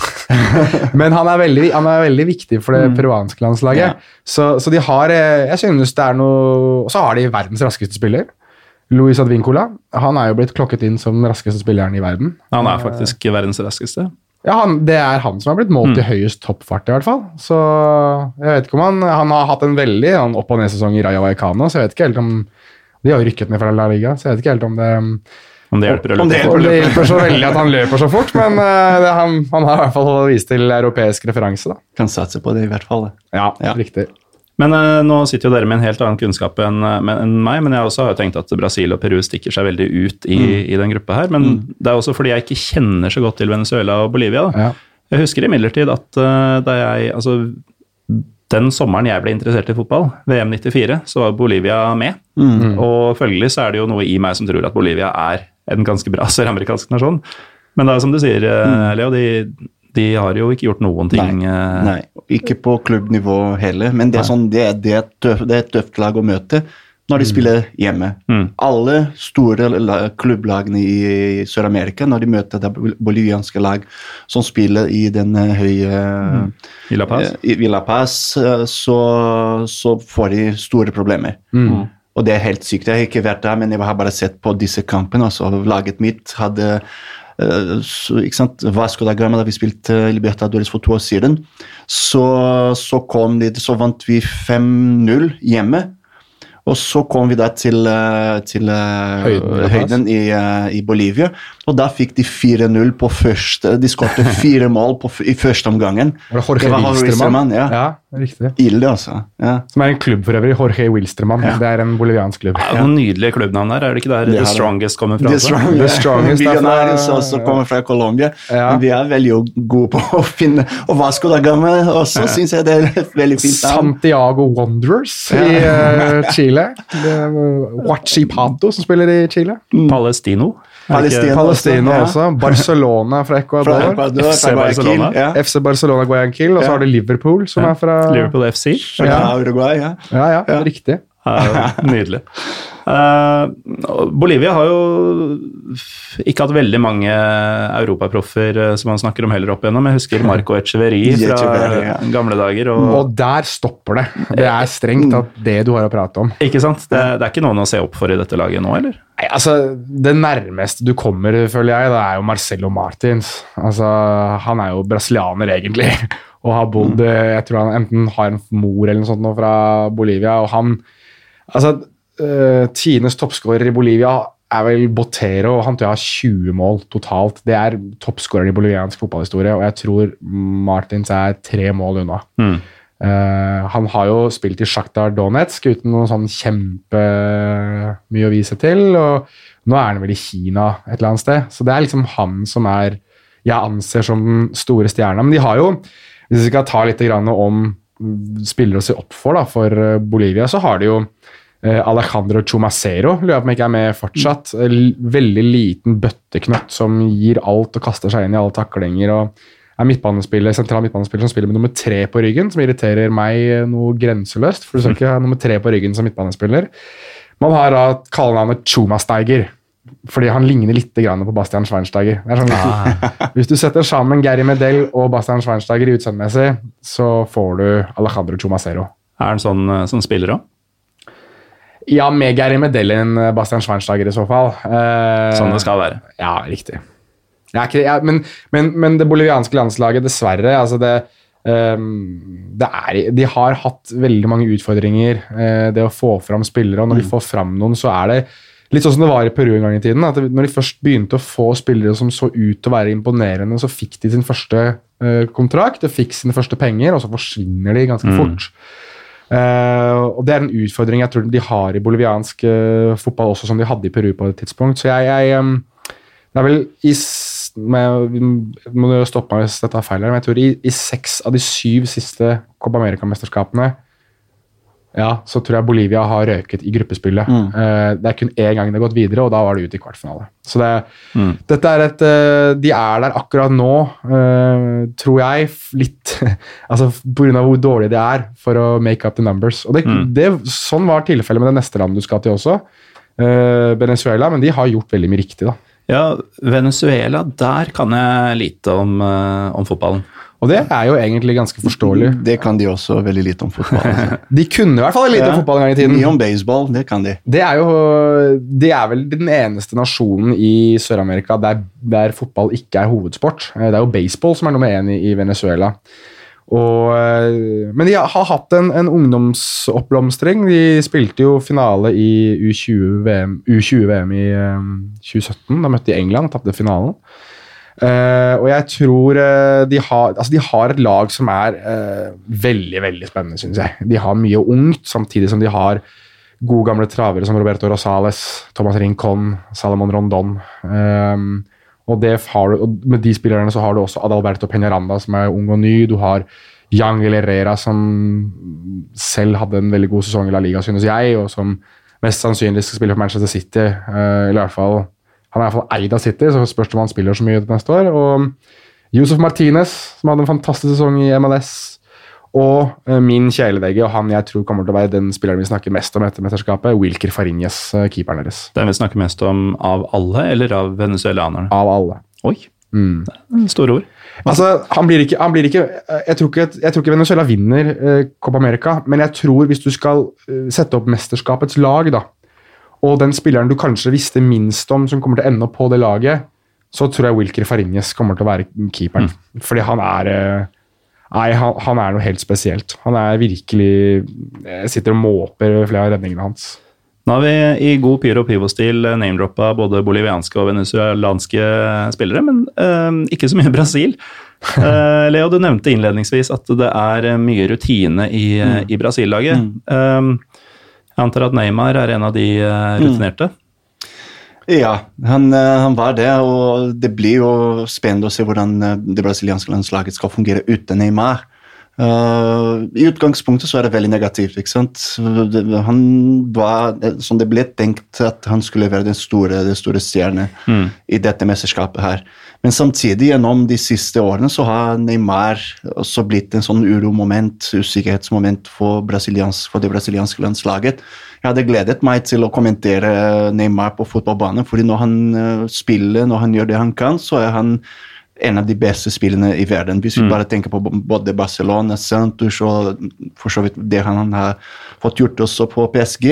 S2: Men han er, veldig, han er, veldig, viktig for det mm. peruanske landslaget. Ja. Så, så, de har eh, Jeg synes det er noe Og så har de verdens raskeste spiller. Luis Advincola han er jo blitt klokket inn som den raskeste spilleren i verden.
S1: Han er faktisk verdens raskeste.
S2: Ja, han, Det er han som har blitt målt mm. i høyest toppfart, i hvert fall. Så jeg vet ikke om han Han har hatt en veldig han opp- og ned-sesong i Raja Vallecano, så jeg vet ikke helt om De har jo rykket ned fra La Liga, så jeg vet ikke helt om det
S1: om det hjelper,
S2: om det hjelper, om det hjelper så veldig at han løper så fort, men uh, det, han, han, har i hvert fall vist til europeisk referanse. da.
S3: Kan satse på det, i hvert fall.
S2: Ja, ja. riktig.
S1: Men uh, nå sitter jo dere med en helt annen kunnskap enn uh, en meg, men jeg også har jo tenkt at Brasil og Peru stikker seg veldig ut i, mm. i den gruppa her. Men mm. det er også fordi jeg ikke kjenner så godt til Venezuela og Bolivia. da. Ja. Jeg husker imidlertid at uh, da jeg Altså, den sommeren jeg ble interessert i fotball, VM 94, så var Bolivia med. Mm. Og følgelig så er det jo noe i meg som tror at Bolivia er en ganske bra søramerikansk nasjon. Men det er som du sier, mm. Leo, de de har jo ikke gjort noen ting.
S3: Nei, eh, nei. ikke på klubbnivå heller. Men det er, sånn, det, det, er tøff, det er, et tøft lag å møte når de mm. spiller hjemme. Mm. Alle store klubblagene i Sør-Amerika, når de møter det bolivianske lag som spiller i den eh, høye mm.
S1: I La Paz,
S3: i, i La Paz så, så, får de store problemer. Mm. Og det er helt sykt. Jeg har ikke vært der, men jeg har bare sett på disse kampene. Altså, laget mitt hadde eh, så, ikke sant, Vasco da Gama, da vi spilte Libertadores for to år siden, så, så kom de, så vant vi 5-0 hjemme. Og så kom vi da til, eh, til eh,
S2: Høyden,
S3: høyden, i, eh, i Bolivia, og da fikk de 4-0 på første De skåret fire mål på, i første omgangen.
S2: Det Jorge
S3: Det var Jorge
S2: Wilstermann?
S3: Ja.
S2: ja, riktig.
S3: Ilde, altså. Ja.
S2: Som er en klubb for øvrig. Jorge Wilstermann. Det er en boliviansk klubb.
S1: Er noen nydelige klubbnavn der, er det ikke der
S3: Det
S1: The. Strongest kommer fra?
S3: The,
S1: også?
S3: strong,
S2: The strongest
S3: Millionaires også kommer fra Colombia.
S2: Ja.
S3: Men vi er veldig gode på å finne Og Vasco da Gama også syns jeg det er et veldig fint navn.
S2: Santiago Wanderers i uh, Chile. Huachipato som spiller i Chile.
S1: Palestino?
S3: Palestina.
S2: Palestina
S3: også.
S2: også. Barcelona fra
S3: Fra
S2: Ecuador.
S3: Ecuador,
S1: FC
S3: fra Guayaquil,
S1: Barcelona.
S3: Ja.
S2: FC Barcelona Guayaquil, og så
S3: Ja.
S2: har du Liverpool, som er fra
S1: Liverpool FC?
S3: Fra
S2: Ja.
S3: Uruguay, ja.
S2: Ja, ja,
S3: Ja.
S2: riktig.
S1: Ja, nydelig. Eh, Bolivia har jo ikke hatt veldig mange europaproffer eh, som man snakker om heller opp igjennom. Jeg husker Marco Echeveri fra gamle dager. Og,
S2: Og der stopper det. Det er strengt tatt det du har å prate om.
S1: ikke sant? Det, det er ikke noen å se opp for i dette laget nå, eller?
S2: Nei, altså, Det nærmeste du kommer, føler jeg, det er jo Marcelo Martins. Altså, Han er jo brasilianer, egentlig, og har bodd eh, Jeg tror han enten har en mor eller noe sånt nå fra Bolivia. og han, altså, uh, Tidenes toppskårer i Bolivia er vel Botero, han tror jeg har 20 mål totalt. Det er toppskåreren i boliviansk fotballhistorie, og jeg tror Martins er tre mål unna.
S1: Mm.
S2: Uh, han har jo spilt i Sjaktar Donetsk uten noe sånn kjempemye å vise til. og Nå er han vel i Kina et eller annet sted. Så det er liksom han som er jeg anser som den store stjerna. Men de har jo, hvis vi skal ta litt grann om spillere å se opp for da, for eh, Bolivia, så har de jo eh, Alejandro Chumacero, lurer jeg på om ikke er med fortsatt. Veldig liten bøtteknøtt som gir alt og kaster seg inn i alle taklinger. og er midtbanespiller, sentral midtbanespiller som spiller med nummer tre på ryggen, som irriterer meg noe grenseløst, for du skal ikke ha nummer tre på ryggen som midtbanespiller. Man har da kallenavnet Chumasteiger, fordi han ligner litt grann på Bastian Schweinsteiger. Er sånn, hvis, hvis du setter sammen Gary Medell og Bastian Schweinsteiger i utseendemessig, så får du Alejandro Chumacero.
S1: Er han sånn sånn spiller òg?
S2: Ja, med Geir Medell enn Bastian Schweinsteiger i så fall. Eh,
S1: Sånn det skal være.
S2: Ja, riktig. Ikke, ja, men, men, men det bolivianske landslaget, dessverre altså det, ehm, det er, De har hatt veldig mange utfordringer, eh, det å få fram spillere. Og når de får fram noen, så er det litt sånn som det var i Peru en gang i tiden. at Når de først begynte å få spillere som så ut til å være imponerende, så fikk de sin første eh, kontrakt, de fikk sine første penger, og så forsvinner de ganske fort. Eh, og Det er en utfordring jeg tror de har i boliviansk uh, fotball også, som de hadde i Peru på et tidspunkt. Så jeg, jeg um, Det er vel i med, må du stoppe meg hvis dette er feil, her, men jeg tror i, i seks av de syv siste Copa America-mesterskapene ja, så tror jeg Bolivia har røket i gruppespillet. Eh, det er kun én gang det har gått videre, og da var det ute i kvartfinale. Så det, dette er et uh, De er der akkurat nå, uh, tror jeg, litt Altså pga. hvor dårlig de er for å make up the numbers. Og det, det, Sånn var tilfellet med det neste landet du skal til også, Venezuela, men de har gjort veldig mye riktig, da.
S1: Ja, Venezuela, der kan jeg lite om, om fotballen.
S2: Og det er jo egentlig ganske forståelig.
S3: Det kan de også veldig lite om fotball. altså.
S2: De kunne i hvert fall litt om fotball en gang i tiden.
S3: Mye om baseball, det kan de.
S2: Det er jo De er vel den eneste nasjonen i Sør-Amerika der, der fotball ikke er hovedsport. Eh, Det er jo baseball som er nummer én i, i Venezuela. Og, eh, men de har hatt en, en ungdomsoppblomstring. De spilte jo finale i U20-VM U20 i um, 2017. Da møtte de England og tapte finalen. Eh, og jeg tror uh, de, har, altså de har et lag som er uh, veldig veldig spennende, syns jeg. De har mye ungt, samtidig som de har gode gamle travere som Roberto Rosales, Thomas Rincon, Salomon Rondon. Ehm, og, har og med de spillerne så har du også Adalberto Peñaranda, som er ung og ny. Du har Yang Herrera, som selv hadde en veldig god sesong i La Liga, synes jeg, og som mest sannsynlig skal spille for Manchester City. eller i hvert fall, Han er i hvert fall eid av City, så spørs det om han spiller så mye neste år. Og Josef Martinez, som hadde en fantastisk sesong i MLS. Og eh, min kjæledegge, og han jeg tror kommer til å være den spilleren vi snakker mest om etter mesterskapet, Wilker Farinjes, eh, keeperen deres.
S1: Den vi snakker mest om av alle, eller av venezuelanerne?
S2: Av alle.
S1: Oi,
S2: Mm.
S1: store ord.
S2: Altså, han blir ikke, han blir ikke jeg, tror ikke jeg tror ikke Venezuela vinner eh, Copa America, men jeg tror hvis du skal eh, sette opp mesterskapets lag, da, og den spilleren du kanskje visste minst om som kommer til å ende opp på det laget, så tror jeg Wilker Farinjes kommer til å være keeperen. Fordi han er eh, Nei, han, han er noe helt spesielt. Han er virkelig Jeg sitter og måper flere av redningene hans.
S1: Nå har vi i god Pyro Pivo-stil name-droppa både bolivianske og venezuelanske spillere, men øh, ikke så mye Brasil. uh, Leo, du nevnte innledningsvis at det er eh, mye rutine i, mm. i Brasil-laget. Eh, jeg antar at Neymar er en av de rutinerte? rutinerte.
S3: Ja, han, eh, han var det, og det blir jo spennende å se hvordan eh, det brasilianske landslaget skal fungere uten Neymar. Uh, I utgangspunktet så er det veldig negativt. ikke sant? Han var, som det ble tenkt at han skulle være den store, den store stjerne i dette mesterskapet her. Men samtidig, gjennom de siste årene, så har Neymar også blitt en sånn uromoment, usikkerhetsmoment for, for det brasilianske landslaget. Jeg hadde gledet meg til å kommentere Neymar på fotballbanen, fordi når han eh, spiller, når han gjør det han kan, så er han en av de beste spillene i verden. Hvis vi bare tenker på både Barcelona, Santos og for så vidt det han har fått gjort også på PSG.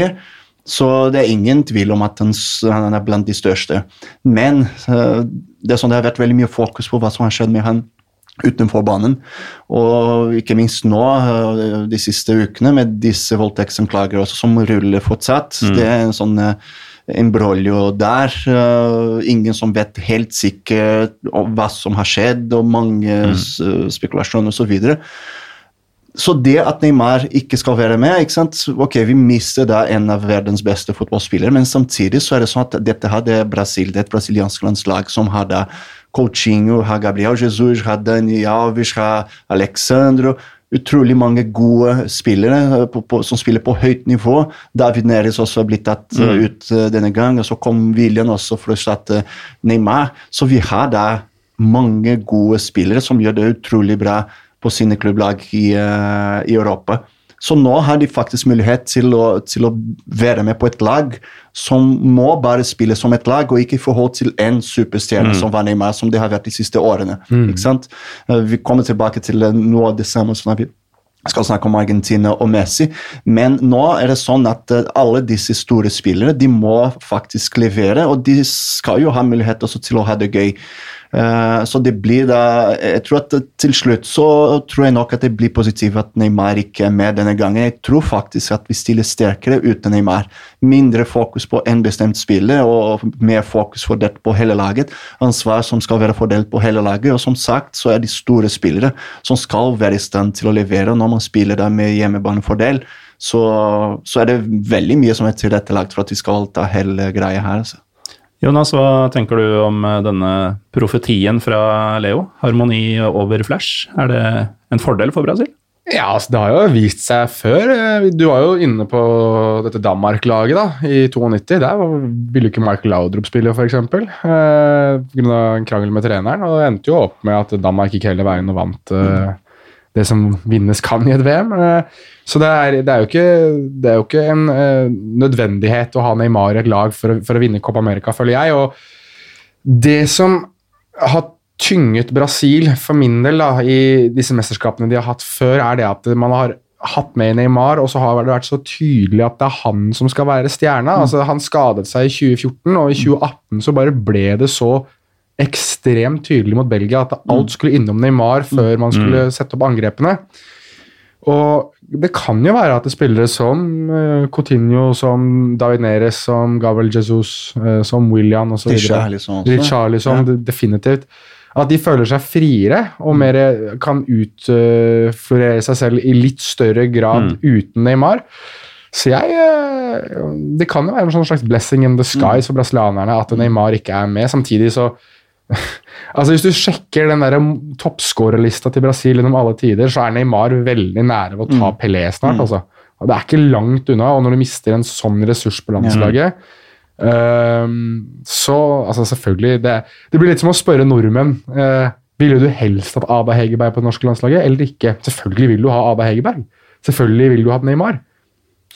S3: Så det er ingen tvil om at han, han er blant de største. Men eh, det er sånn det har vært veldig mye fokus på hva som har skjedd med han utenfor banen. Og ikke minst nå, eh, de siste ukene, med disse voldtektsanklager som ruller fortsatt. Det er en sånn eh, der. ingen som vet helt sikkert hva som har skjedd, og mange mm. spekulasjoner osv. Så, videre. Så det at Neymar ikke skal være med ikke sant? Ok, Vi mister da en av verdens beste fotballspillere, men samtidig så er det sånn at dette her det er Brasil, det er et brasiliansk landslag som har da Coutinho, har Gabriel Jesus, har Dani Alves, har Alexandro Utrolig mange gode spillere eh, på, på, som spiller på høyt nivå. David Neres også har blitt tatt mm. ut eh, denne gang, og så kom William også for å erstatte Neymar. Så vi har da mange gode spillere som gjør det utrolig bra på sine klubblag i, eh, i Europa. Så nå har de faktisk mulighet til å, til å være med på et lag som må bare spille som et lag, og ikke i forhold til én superstjerne som var Neymar, som det har vært de siste årene. Ikke sant? Eh, Vi kommer tilbake til eh, noe av det samme som vi skal snakke om Argentina og Messi, men nå er det sånn at alle disse store spillere de må faktisk levere, og de skal jo ha mulighet også til å ha det gøy. Eh, så det blir da Jeg tror at til slutt så tror jeg nok at det blir positivt at Neymar ikke er med denne gangen. Jeg tror faktisk at vi stiller sterkere uten Neymar. Mindre fokus på en bestemt spiller og mer fokus fordelt på hele laget. Ansvar som skal være fordelt på hele laget. Og som sagt så er de store spillere som skal være i stand til å levere. Når man spiller da med hjemmebanefordel, så, så er det veldig mye som er tilrettelagt for at vi skal ta hele greia her. altså.
S1: Jonas, hva tenker du om eh, denne profetien fra Leo? Harmoni over Flash, er det en fordel for Brasil?
S2: Ja, altså, det har jo vist seg før. Eh, Du var jo inne på dette Danmark-laget da, i 92. Der ville ikke Mark Laudrup spille, f.eks. Pga. en krangel med treneren. Og det endte jo opp med at Danmark gikk hele veien og vant eh, det som vinnes kan i et VM. Eh, så det er, det er, jo, ikke, det er jo ikke en eh, nødvendighet å ha Neymar i et lag for, å- for å vinne Copa America, føler jeg. Og det som har tynget Brasil for min del da, i disse mesterskapene de har hatt før, er det at man har hatt med Neymar, og så har det vært så tydelig at det er han som skal være stjerna. Altså, han skadet seg i 2014, og i 2018 så bare ble det så ekstremt tydelig mot Belgia at alt skulle innom Neymar før man skulle sette opp angrepene. Og det kan jo være at det spillere som uh, Coutinho, som David Neres, som Gabriel Jesus, eh, som William osv.
S3: Richarlison
S2: ja. Definitivt. At de føler seg friere og mer kan utflorere seg selv i litt større grad uten Neymar. Så jeg eh, Det kan jo være en sånn slags blessing in the skies for brasilianerne at Neymar ikke er med. Samtidig så Altså Hvis du sjekker den der toppskårerlista til Brasil gjennom alle tider, så er Neymar veldig nære ved å ta Pelé snart. altså. Og Det er ikke langt unna, og når du mister en sånn ressurs på landslaget ehm, Så altså selvfølgelig det, det blir litt som å spørre nordmenn. Uh, ville du helst hatt Ada Hegerberg på det norske landslaget eller ikke? Selvfølgelig vil du ha Ada Hegerberg. Selvfølgelig vil du ha Neymar.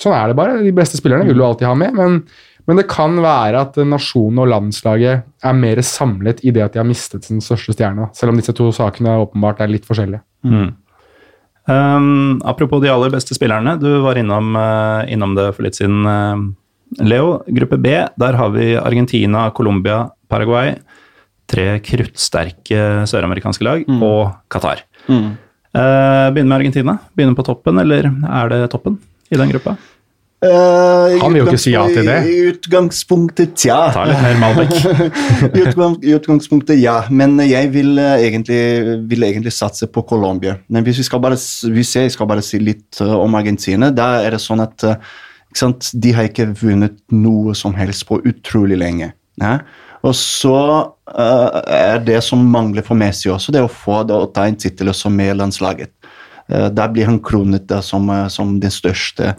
S2: Sånn er det bare. De beste spillerne vil du alltid ha med. Men, men det kan være at nasjonen og landslaget er mer samlet i det at de har mistet sin største stjerne. Selv om disse to sakene åpenbart er litt forskjellige.
S1: Um, apropos de aller beste spillerne, du var innom, uh, innom det for litt siden. uh, Leo, gruppe B, der har vi Argentina, Colombia, Paraguay. tre kruttsterke søramerikanske lag
S3: Mm.
S1: og Qatar. Eh, begynner med Argentina. Begynner på toppen, eller er det toppen i den gruppa?
S3: I
S2: Han vil jo ikke si ja til det.
S3: I utgangspunktet, tja.
S1: Ta litt mer Malbec.
S3: I, utgang, utgangspunktet, ja. Men jeg vil eh, egentlig, vil egentlig satse på Colombia. Men hvis, bare, hvis jeg skal bare si litt eh, om Argentina, da er det sånn at de har ikke vunnet noe som helst på utrolig lenge. Ja? Og så uh, er det som mangler for Messi også, det å få det å ta en tittel også med landslaget. Uh, der blir han kronet da, som, som den største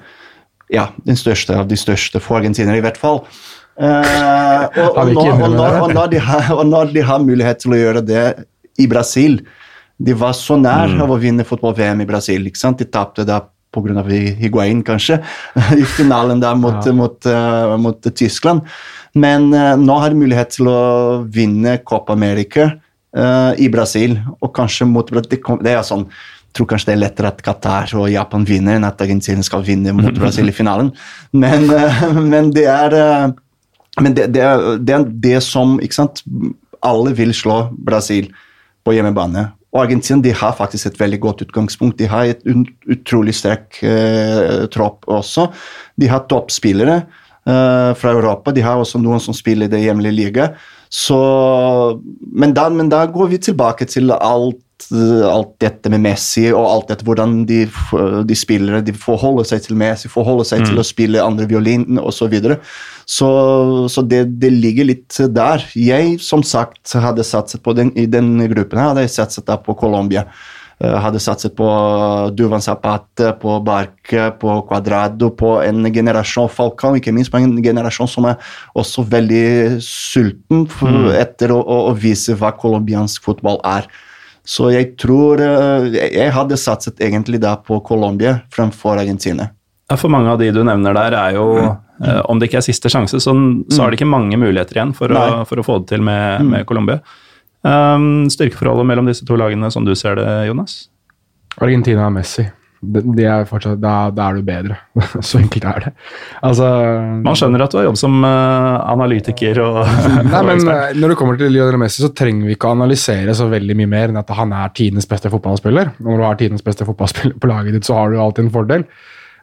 S3: ja, den største av de største for argentinere, i hvert fall. Eh, og, og, når, og, når, og, når de har, og når de har mulighet til å gjøre det i Brasil De var så nær
S2: Mm.
S3: av å vinne fotball-VM i Brasil. ikke sant? De tapte da pga. Higuain, kanskje, i finalen der mot,
S2: Ja.
S3: mot, uh, mot Tyskland. Men uh, nå har de mulighet til å vinne Copa America i Brasil, og kanskje mot det, kom, det er sånn tror kanskje det er lettere at Qatar og Japan vinner enn at Argentina skal vinne mot Brasil i finalen. Men, eh, men det er eh, men det, det, er, det er det som sant? Alle vil slå Brasil på hjemmebane. Og Argentina de har faktisk et veldig godt utgangspunkt. De har et utrolig sterk eh, tropp også. De har toppspillere eh, fra Europa. De har også noen som spiller i det hjemlige liga. Så, men, da, men da går vi tilbake til alt alt dette med Messi og alt dette, hvordan de, f- de spillere de forholder seg til Messi, forholder seg til å spille andre violin osv. Så, videre. så Så det, det ligger litt der. Jeg som sagt hadde satset på den, i den gruppen her, hadde jeg satset da på Colombia. Eh, hadde satset på Duvan Zapate, på Barke, på Cuadrado, på en generasjon Falcao, ikke minst på en generasjon som er også veldig sulten for, etter å, å, å vise hva colombiansk fotball er. Så jeg tror eh, Jeg hadde satset egentlig da på Colombia fremfor Argentina.
S1: Ja, For mange av de du nevner der, er jo eh, Om det ikke er siste sjanse, så, så er det ikke mange muligheter igjen for, å, for å få det til med, med Colombia. Um, styrkeforholdet mellom disse to lagene, som du ser det, Jonas?
S2: Argentina og Messi. De, de er fortsatt, da, da er du bedre. Så enkelt er det. Altså
S1: Man skjønner at du har jobb som uh, analytiker og,
S2: Nei, men eh, Når det kommer til Lionel Messi, så trenger vi ikke å analysere så veldig mye mer enn at han er tidenes beste fotballspiller. Når du har tidenes beste fotballspiller på laget ditt, så har du alltid en fordel.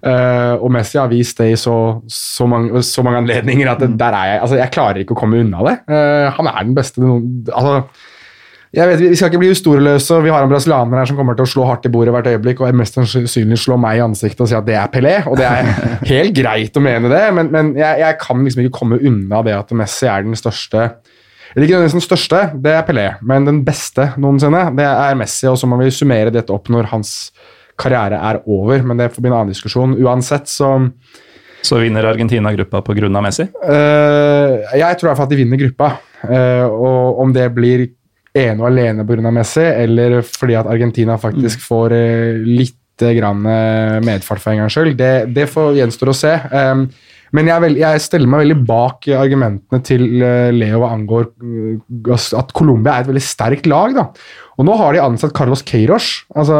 S2: Uh, og Messi har vist det i så, så, mange, så mange anledninger at det, der er jeg altså Jeg klarer ikke å komme unna det. Uh, han er den beste noen, altså, jeg vet, Vi skal ikke bli historieløse. Vi har en brasilianer her som kommer til å slå hardt i bordet hvert øyeblikk og mest sannsynlig slå meg i ansiktet og si at det er Pelé. Og det er helt greit å mene det, men, men jeg, jeg kan liksom ikke komme unna det at Messi er den største eller ikke nødvendigvis den største, det er Pelé, men den beste noensinne, det er Messi. Og så må vi summere dette opp når hans karriere er over, men det får bli en annen diskusjon. Uansett så
S1: Så vinner Argentina gruppa pga. Messi?
S2: Uh, jeg tror i hvert fall at de vinner gruppa. Uh, og om det blir ene og alene pga. Messi, eller fordi at Argentina faktisk får øh, litt grann øh, medfart for en gangs skyld, det, det får gjenstår å se. Um, men jeg, er vel- jeg steller meg veldig bak argumentene til øh, Leo hva angår at Colombia er et veldig sterkt lag. da. Og nå har de ansatt Carlos Queiroz, altså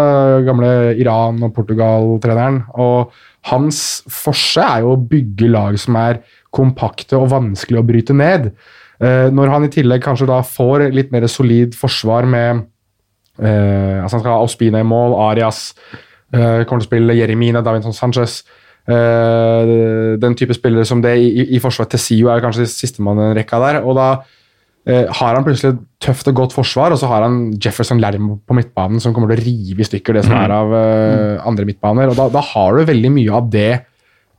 S2: gamle Iran- og Portugal-treneren. og hans forse er jo å bygge lag som er kompakte og vanskelig å bryte ned. Eh, når han i tillegg kanskje da får litt mer solid forsvar med eh, altså Han skal ha Ospina i mål, Arias eh, kommer til å spille Jeremina, Davinson Sanchez Den type spillere som det i, i, forsvaret forsvar til Sio er kanskje sistemann i den rekka der. og da har han plutselig et tøft og godt forsvar, og så har han Jefferson Lermo på midtbanen som kommer til å rive i stykker det som er av andre midtbaner. og da, da har du veldig mye av det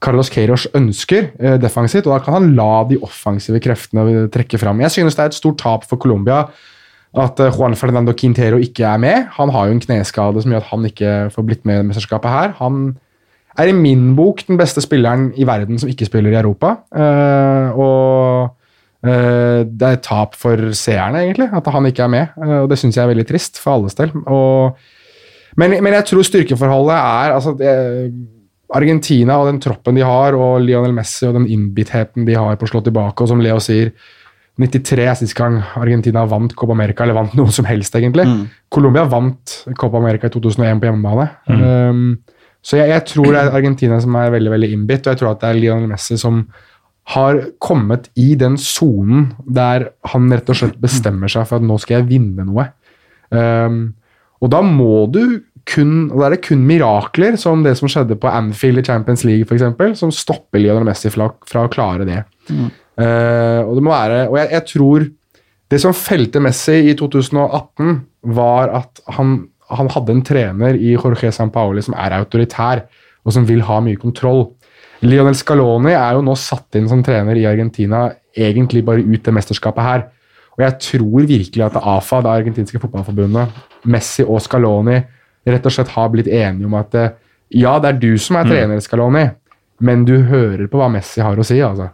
S2: Carlos Queiroz ønsker eh, defensivt, og da kan han la de offensive kreftene trekke fram. Jeg synes det er et stort tap for Colombia at eh, Juan Fernando Quintero ikke er med. Han har jo en kneskade som gjør at han ikke får blitt med i mesterskapet her. Han er i min bok den beste spilleren i verden som ikke spiller i Europa. Eh, og eh, det er et tap for seerne, egentlig, at han ikke er med. Eh, og det syns jeg er veldig trist, for alles del. Men, men jeg tror styrkeforholdet er altså, det, Argentina og den troppen de har, og Lionel Messi og den innbittheten de har på å slå tilbake, og som Leo sier 93 er sist gang Argentina vant Copa America, eller vant noe som helst, egentlig. Colombia vant Copa America i 2001 på hjemmebane. Um, så jeg, jeg tror det er Argentina som er veldig veldig innbitt, og jeg tror at det er Lionel Messi som har kommet i den sonen der han rett og slett bestemmer seg for at nå skal jeg vinne noe. Um, og da må du kun og Da er det kun mirakler, som det som skjedde på Anfield i Champions League, eksempel, som stopper Lionel Messi fra, fra å klare det. Uh, og det må være Og jeg, jeg tror Det som felte Messi i 2018, var at han, han hadde en trener i Jorge Sampaoli som er autoritær, og som vil ha mye kontroll. Lionel Scaloni er jo nå satt inn som trener i Argentina egentlig bare ut det mesterskapet her. Og jeg tror virkelig at AFA, det argentinske fotballforbundet, Messi og Scaloni rett og slett har blitt enige om at eh, ja, det er du som er trener, Scaloni, men du hører på hva Messi har å si. altså.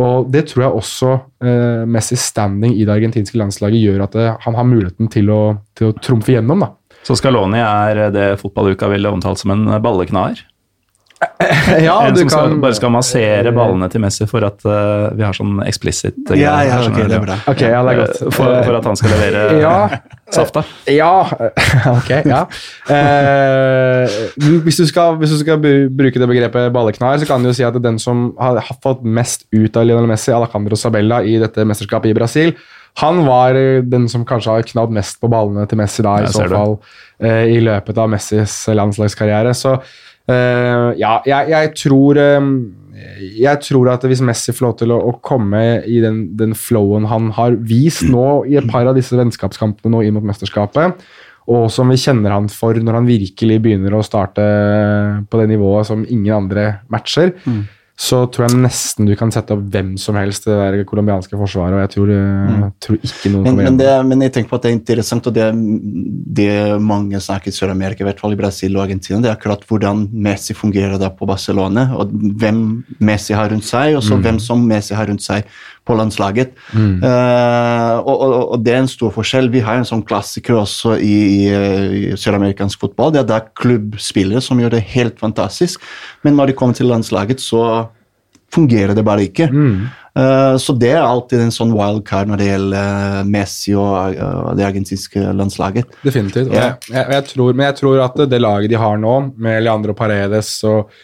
S2: Og det tror jeg også eh, Messis standing i det argentinske landslaget gjør at det, han har muligheten til å, til å trumfe gjennom. da.
S1: Så Scaloni er det fotballuka ville omtalt som en balleknaer.
S2: ja,
S1: en
S2: du
S1: som skal,
S2: kan...
S1: bare skal massere ballene til Messi for at uh, vi har sånn explicit uh,
S3: Ja, ja, okay, det er bra.
S2: Ok, ja, det er godt.
S1: For, for at han skal levere
S2: Ja,
S1: safta.
S2: Ja, ok, ja. Uh, hvis, du skal, hvis du skal bruke det begrepet balleknar, så kan du jo si at den som har, har fått mest ut av Lionel Messi, Alacandro Sabella, i dette mesterskapet i Brasil, han var eh, den som kanskje har knadd mest på ballene til Messi da, i så fall, eh, i løpet av Messis landslagskarriere. Så eh, ja, jeg, jeg tror um, jeg tror at hvis Messi får lov til å, å komme i den, den flowen han har vist nå i et par av disse vennskapskampene nå inn mot mesterskapet, og som vi kjenner han for når han virkelig begynner å starte på det nivået som ingen andre matcher, så tror jeg nesten du kan sette opp hvem som helst i det der colombianske forsvaret, og jeg tror, mm. tror ikke noen
S3: Men, men, det, men jeg tenker på at det er interessant, og det, det mange snakker i Sør-Amerika, i hvert fall i Brasil og Argentina, det er akkurat hvordan Messi fungerer der på Barcelona, og hvem Messi har rundt seg, og så hvem som Messi har rundt seg på landslaget. Eh, og, og, og det er en stor forskjell. Vi har en sånn klassiker også i, i, i søramerikansk fotball. Det er da klubbspillere som gjør det helt fantastisk, men når de kommer til landslaget, så fungerer det bare ikke. Eh, så det er alltid en sånn wildcard når det gjelder eh, Messi og uh, det argentinske landslaget.
S2: Definitivt. Og jeg, jeg, jeg tror, men jeg tror at det laget de har nå, med Leandro Paredes og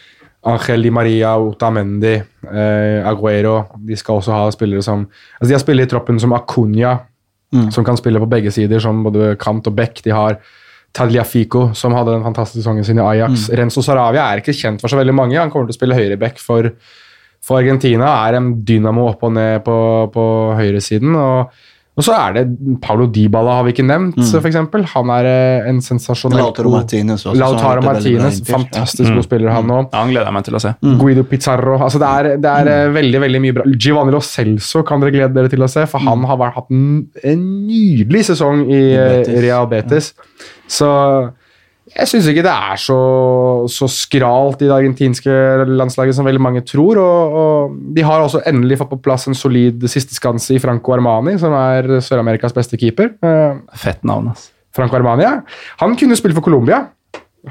S2: Angel Di Maria, Otamendi, eh, Aguero De skal også ha spillere som altså De har spillere i troppen som Acuna, som kan spille på begge sider, som både kant og back. De har Tadliafico, som hadde den fantastiske sesongen sin i Ajax. Renzo Saravia er ikke kjent for så veldig mange. Han kommer til å spille høyreback for, for Argentina. Er en dynamo opp og ned på, på høyresiden. Og, og så er det Paulo Dybala, har vi ikke nevnt, for eksempel. Han er eh, en sensasjonell
S3: Lautaro Martinez også,
S2: Lautaro Martinez.
S3: Ja.
S2: fantastisk god spiller, han òg.
S1: Ja, han gleder jeg meg til å se.
S2: Guido Pizarro. altså Det er, det er mm. veldig veldig mye bra. Giovanni Lo Celso kan dere glede dere til å se, for han har vært, hatt en, en nydelig sesong i eh,
S3: Betis.
S2: Real Betis. Så jeg syns ikke det er så, så skralt i det argentinske landslaget som veldig mange tror. Og, og de har også endelig fått på plass en solid sisteskanse i Franco Armani, som er Sør-Amerikas beste keeper. Eh,
S1: Fett navn, ass.
S2: Franco Armani, ja. Han kunne spille for Colombia.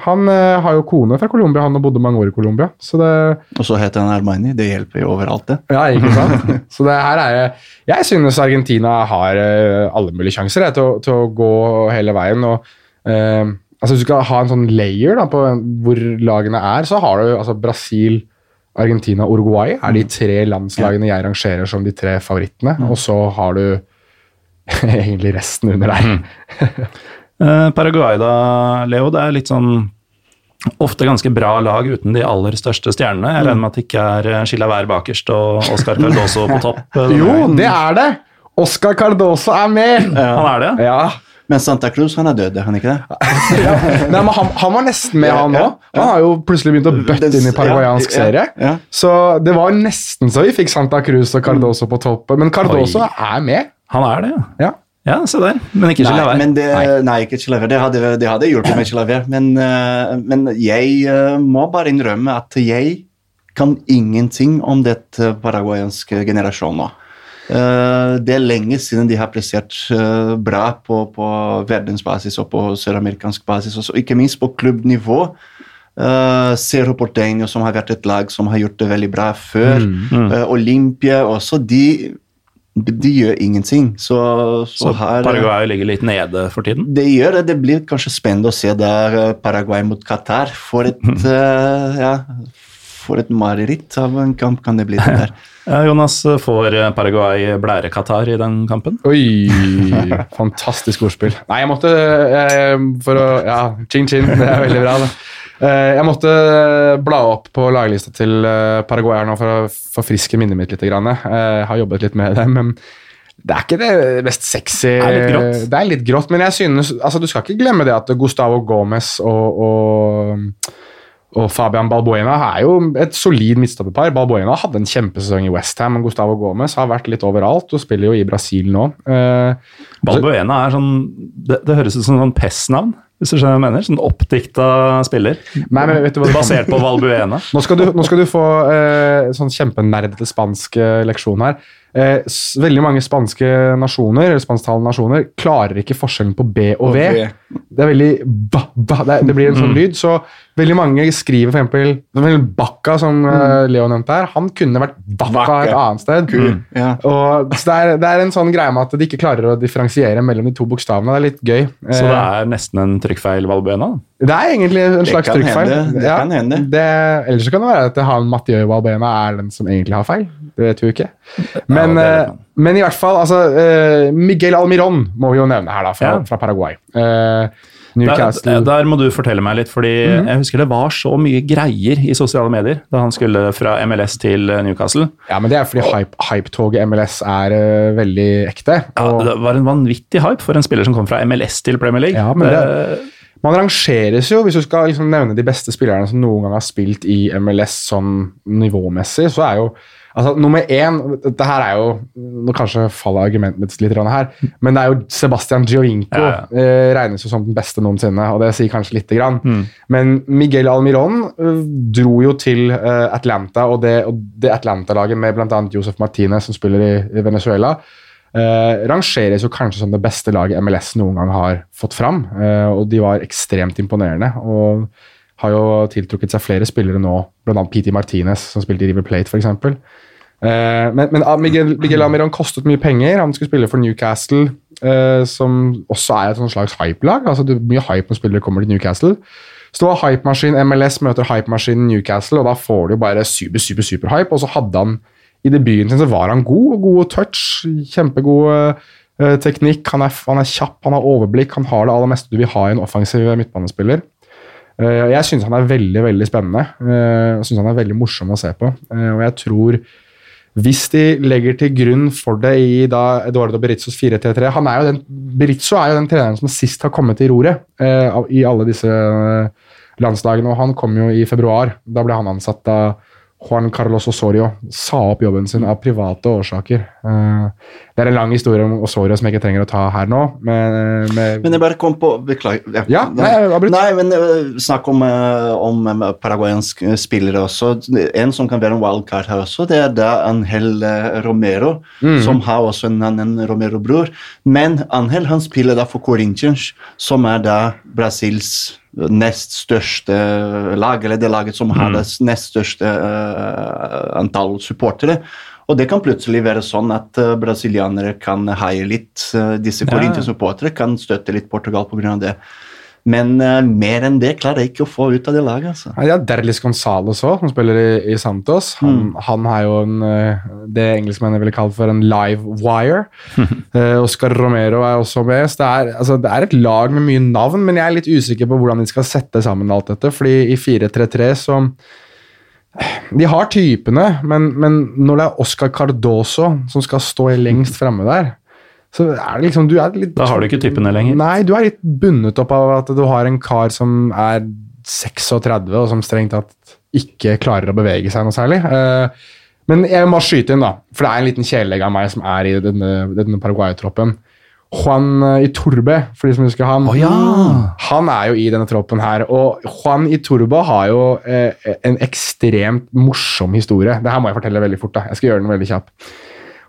S2: Han eh, har jo kone fra Colombia, han har bodd mange år i Colombia. Så det,
S3: Og så heter han Armani. Det hjelper jo overalt, det.
S2: ja, ikke sant? Så det her er Jeg synes Argentina har eh, alle mulige sjanser jeg, til, å, til å gå hele veien. og eh, altså Hvis du skal ha en sånn layer da, på hvor lagene er, så har du altså Brasil, Argentina og Uruguay er de tre landslagene jeg rangerer som de tre favorittene. Og så har du egentlig resten under der.
S1: Eh, Paraguay da, Leo, det er litt sånn ofte ganske bra lag uten de aller største stjernene. Jeg regner med at det ikke er Skilla Wær bakerst og Oscar Cardoso på topp. eh,
S2: Jo, det er det! Oscar Cardoso er med!
S1: Han er det, ja.
S3: Men Santa Cruz han er død, er han ikke det?
S2: ja. Nei, men han, han var nesten med, han òg. Han har jo plutselig begynt å bøtte inn i paraguayansk serie. Så det var nesten så vi fikk Santa Cruz og Cardoso på topp. Men Cardoso
S1: Oi.
S2: er med.
S1: Han er det, ja.
S2: Ja.
S1: Se der. Men ikke
S3: Nei,
S1: Chilavert.
S3: det, nei. ikke Chilaver. Det hadde, det hadde hjulpet med Chilaver. Men, eh, men jeg eh, må bare innrømme at jeg kan ingenting om dette paraguayanske generasjonen nå. Eh, det er lenge siden de har prestert eh, bra på, på verdensbasis og på søramerikansk basis, også, ikke minst på klubbnivå. Uh, Cerro Porteño, som har vært et lag som har gjort det veldig bra før. Eh, Olympia også. De, de, de gjør ingenting. Så, så,
S1: Så
S3: her
S1: Paraguay ligger litt nede for tiden.
S3: det gjør det. Det blir kanskje spennende å se der Paraguay mot Qatar. For et eh, ja, for et mareritt av en kamp kan det bli. det der.
S1: Ja, Jonas, får Paraguay blære Qatar i den kampen?
S2: Oi! Fantastisk ordspill. Nei, jeg måtte jeg, For å Ja, chin-chin. Det er veldig bra, det. Eh, jeg måtte bla opp på laglista til eh, Paraguay her nå for å forfriske minnet mitt litt. grann. Jeg har jobbet litt med det, men det er ikke det mest sexy
S1: Det er litt grått.
S2: Det er litt grått, men jeg synes altså, du skal ikke glemme det at Gustavo Gomez og, og, og Fabian Balbuena er jo et solid midtstopperpar. Balbuena hadde en kjempesesong i Westham, men Gustavo Gomez har vært litt overalt og spiller jo i Brasil nå. Eh,
S1: Balbuena er sånn Det, det høres ut som sånn PES-navn, hvis du skjønner hva jeg mener? Sånn oppdikta spiller.
S2: Nei, men vet du hva det
S1: Basert på Valbuena.
S2: Nå skal du, nå skal du få eh, sånn kjempenerdete spansk eh, leksjon her. Eh, veldig mange spanske nasjoner eller spansktalende nasjoner klarer ikke forskjellen på B og V. Det er veldig ba, ba, det, det blir en sånn
S1: Mm.
S2: lyd. Så veldig mange skriver for eksempel for Bakka, som mm. Leo nevnte her. Han kunne vært Bakka
S3: Bakka.
S2: et annet sted.
S3: Mm. Ja.
S2: Og, så det er, det er en sånn greie med at de ikke klarer å differensiere mellom de to bokstavene. Det er litt gøy.
S1: Så det
S2: Eh,
S1: er nesten en trykkfeil Valbuena?
S2: det er egentlig en slags trykkfeil.
S3: hende, det kan hende.
S2: det- Ellers kan det være at han Mathieu Valbena er den som egentlig har feil. Det vet vi jo ikke. Men,
S1: det vet
S2: eh, men i hvert fall, altså eh, Miguel Almiron må vi jo nevne her, da, fra,
S1: Ja.
S2: fra Paraguay. Eh,
S1: Der,
S2: Newcastle
S1: der må du fortelle meg litt, fordi jeg husker det var så mye greier i sosiale medier da han skulle fra MLS til eh, Newcastle.
S2: Ja, men Det er fordi hype- hype-toget MLS er uh, veldig ekte.
S1: Ja, det var en vanvittig hype for en spiller som kom fra MLS til Premier League.
S2: Ja, men
S1: det,
S2: Man rangeres jo, hvis du skal liksom nevne de beste spillerne som noen gang har spilt i MLS sånn nivåmessig, så er jo altså Nummer én det her er jo Nå kanskje faller argumentet mitt litt her, men det er jo Sebastian Giovinco.
S1: Ja,
S2: Eh, regnes jo som den beste noensinne, og det sier kanskje lite grann.
S1: Mm.
S2: Men Miguel Almiron eh, dro jo til eh, Atlanta, og det, og det Atlanta-laget med bl.a. Josef Martinez, som spiller i, i Venezuela, eh, rangeres jo kanskje som det beste laget MLS noen gang har fått fram. eh, og de var ekstremt imponerende. og har jo tiltrukket seg flere spillere nå, bl.a. PT Martinez, som spilte i River Plate f.eks. Eh, men men ah, Miguel, Miguel Amiron kostet mye penger. Han skulle spille for Newcastle, eh, som også er et slags hype-lag. altså det er Mye hype når spillere kommer til Newcastle. Så det var hypemaskin MLS møter hypemaskin Newcastle, og da får du bare super, super, super hype. Og så hadde han i debuten sin så var han god. God touch, kjempegod eh, teknikk. Han er, han er kjapp, han har overblikk, han har det aller meste du vil ha i en offensiv midtbanespiller. Eh, jeg syns han er veldig veldig spennende. og Jeg synes han er veldig morsom å se på. eh, og jeg tror hvis de legger til grunn for det i da Eduardo Berizzos 4-3-3 han er jo den, er treneren som sist har kommet til roret eh, i alle disse eh, landslagene. og Han kom jo i februar. Da ble han ansatt da Juan Carlos Osorio sa opp jobben sin av private årsaker. Eh, det er en lang historie om Osorio som jeg ikke trenger å ta her nå. Med, med,
S3: Men jeg bare kom på Beklager.
S2: Ja, nei, jeg avbryt.
S3: Nei, men eh, snakk om, uh, om paraguayanske spillere også. En som kan være en wildcard her også, det er da Angel eh, Romero,
S2: Mm.
S3: som har også en annen Romero-bror. Men Angel han spiller da for Corinthians, som er da Brasils nest største lag, eller det laget som har det nest største uh, antall supportere. Og det kan plutselig være sånn at eh, brasilianere kan heie litt. eh, disse. Corinthians-supportere kan støtte litt Portugal pga. det. Men uh, mer enn det klarer jeg ikke å få ut av det laget. altså.
S2: Ja, Derlis Gonzales òg, som spiller i, i Santos. Han, han er jo en, det engelskmennene ville kalt for en live wire. Oscar Romero er også med. Så det er, altså, det er et lag med mye navn, men jeg er litt usikker på hvordan de skal sette sammen alt dette. fordi i 4-3-3 så De har typene, men, men når det er Oscar Cardoso som skal stå lengst fremme der, så er det liksom du er litt
S1: Da har du ikke typene lenger.
S2: Nei, du er litt bundet opp av at du har en kar som er 36, og som strengt tatt ikke klarer å bevege seg noe særlig. Eh, Men jeg må skyte inn, da, for det er en liten kjæledegg av meg som er i denne, denne Paraguay-troppen. Juan eh, Iturbe, for de som husker han.
S1: Oh, ja!
S2: Han er jo i denne troppen her, og Juan Iturbe har jo eh, en ekstremt morsom historie. Det her må jeg fortelle veldig fort. da. Jeg skal gjøre den veldig kjapp.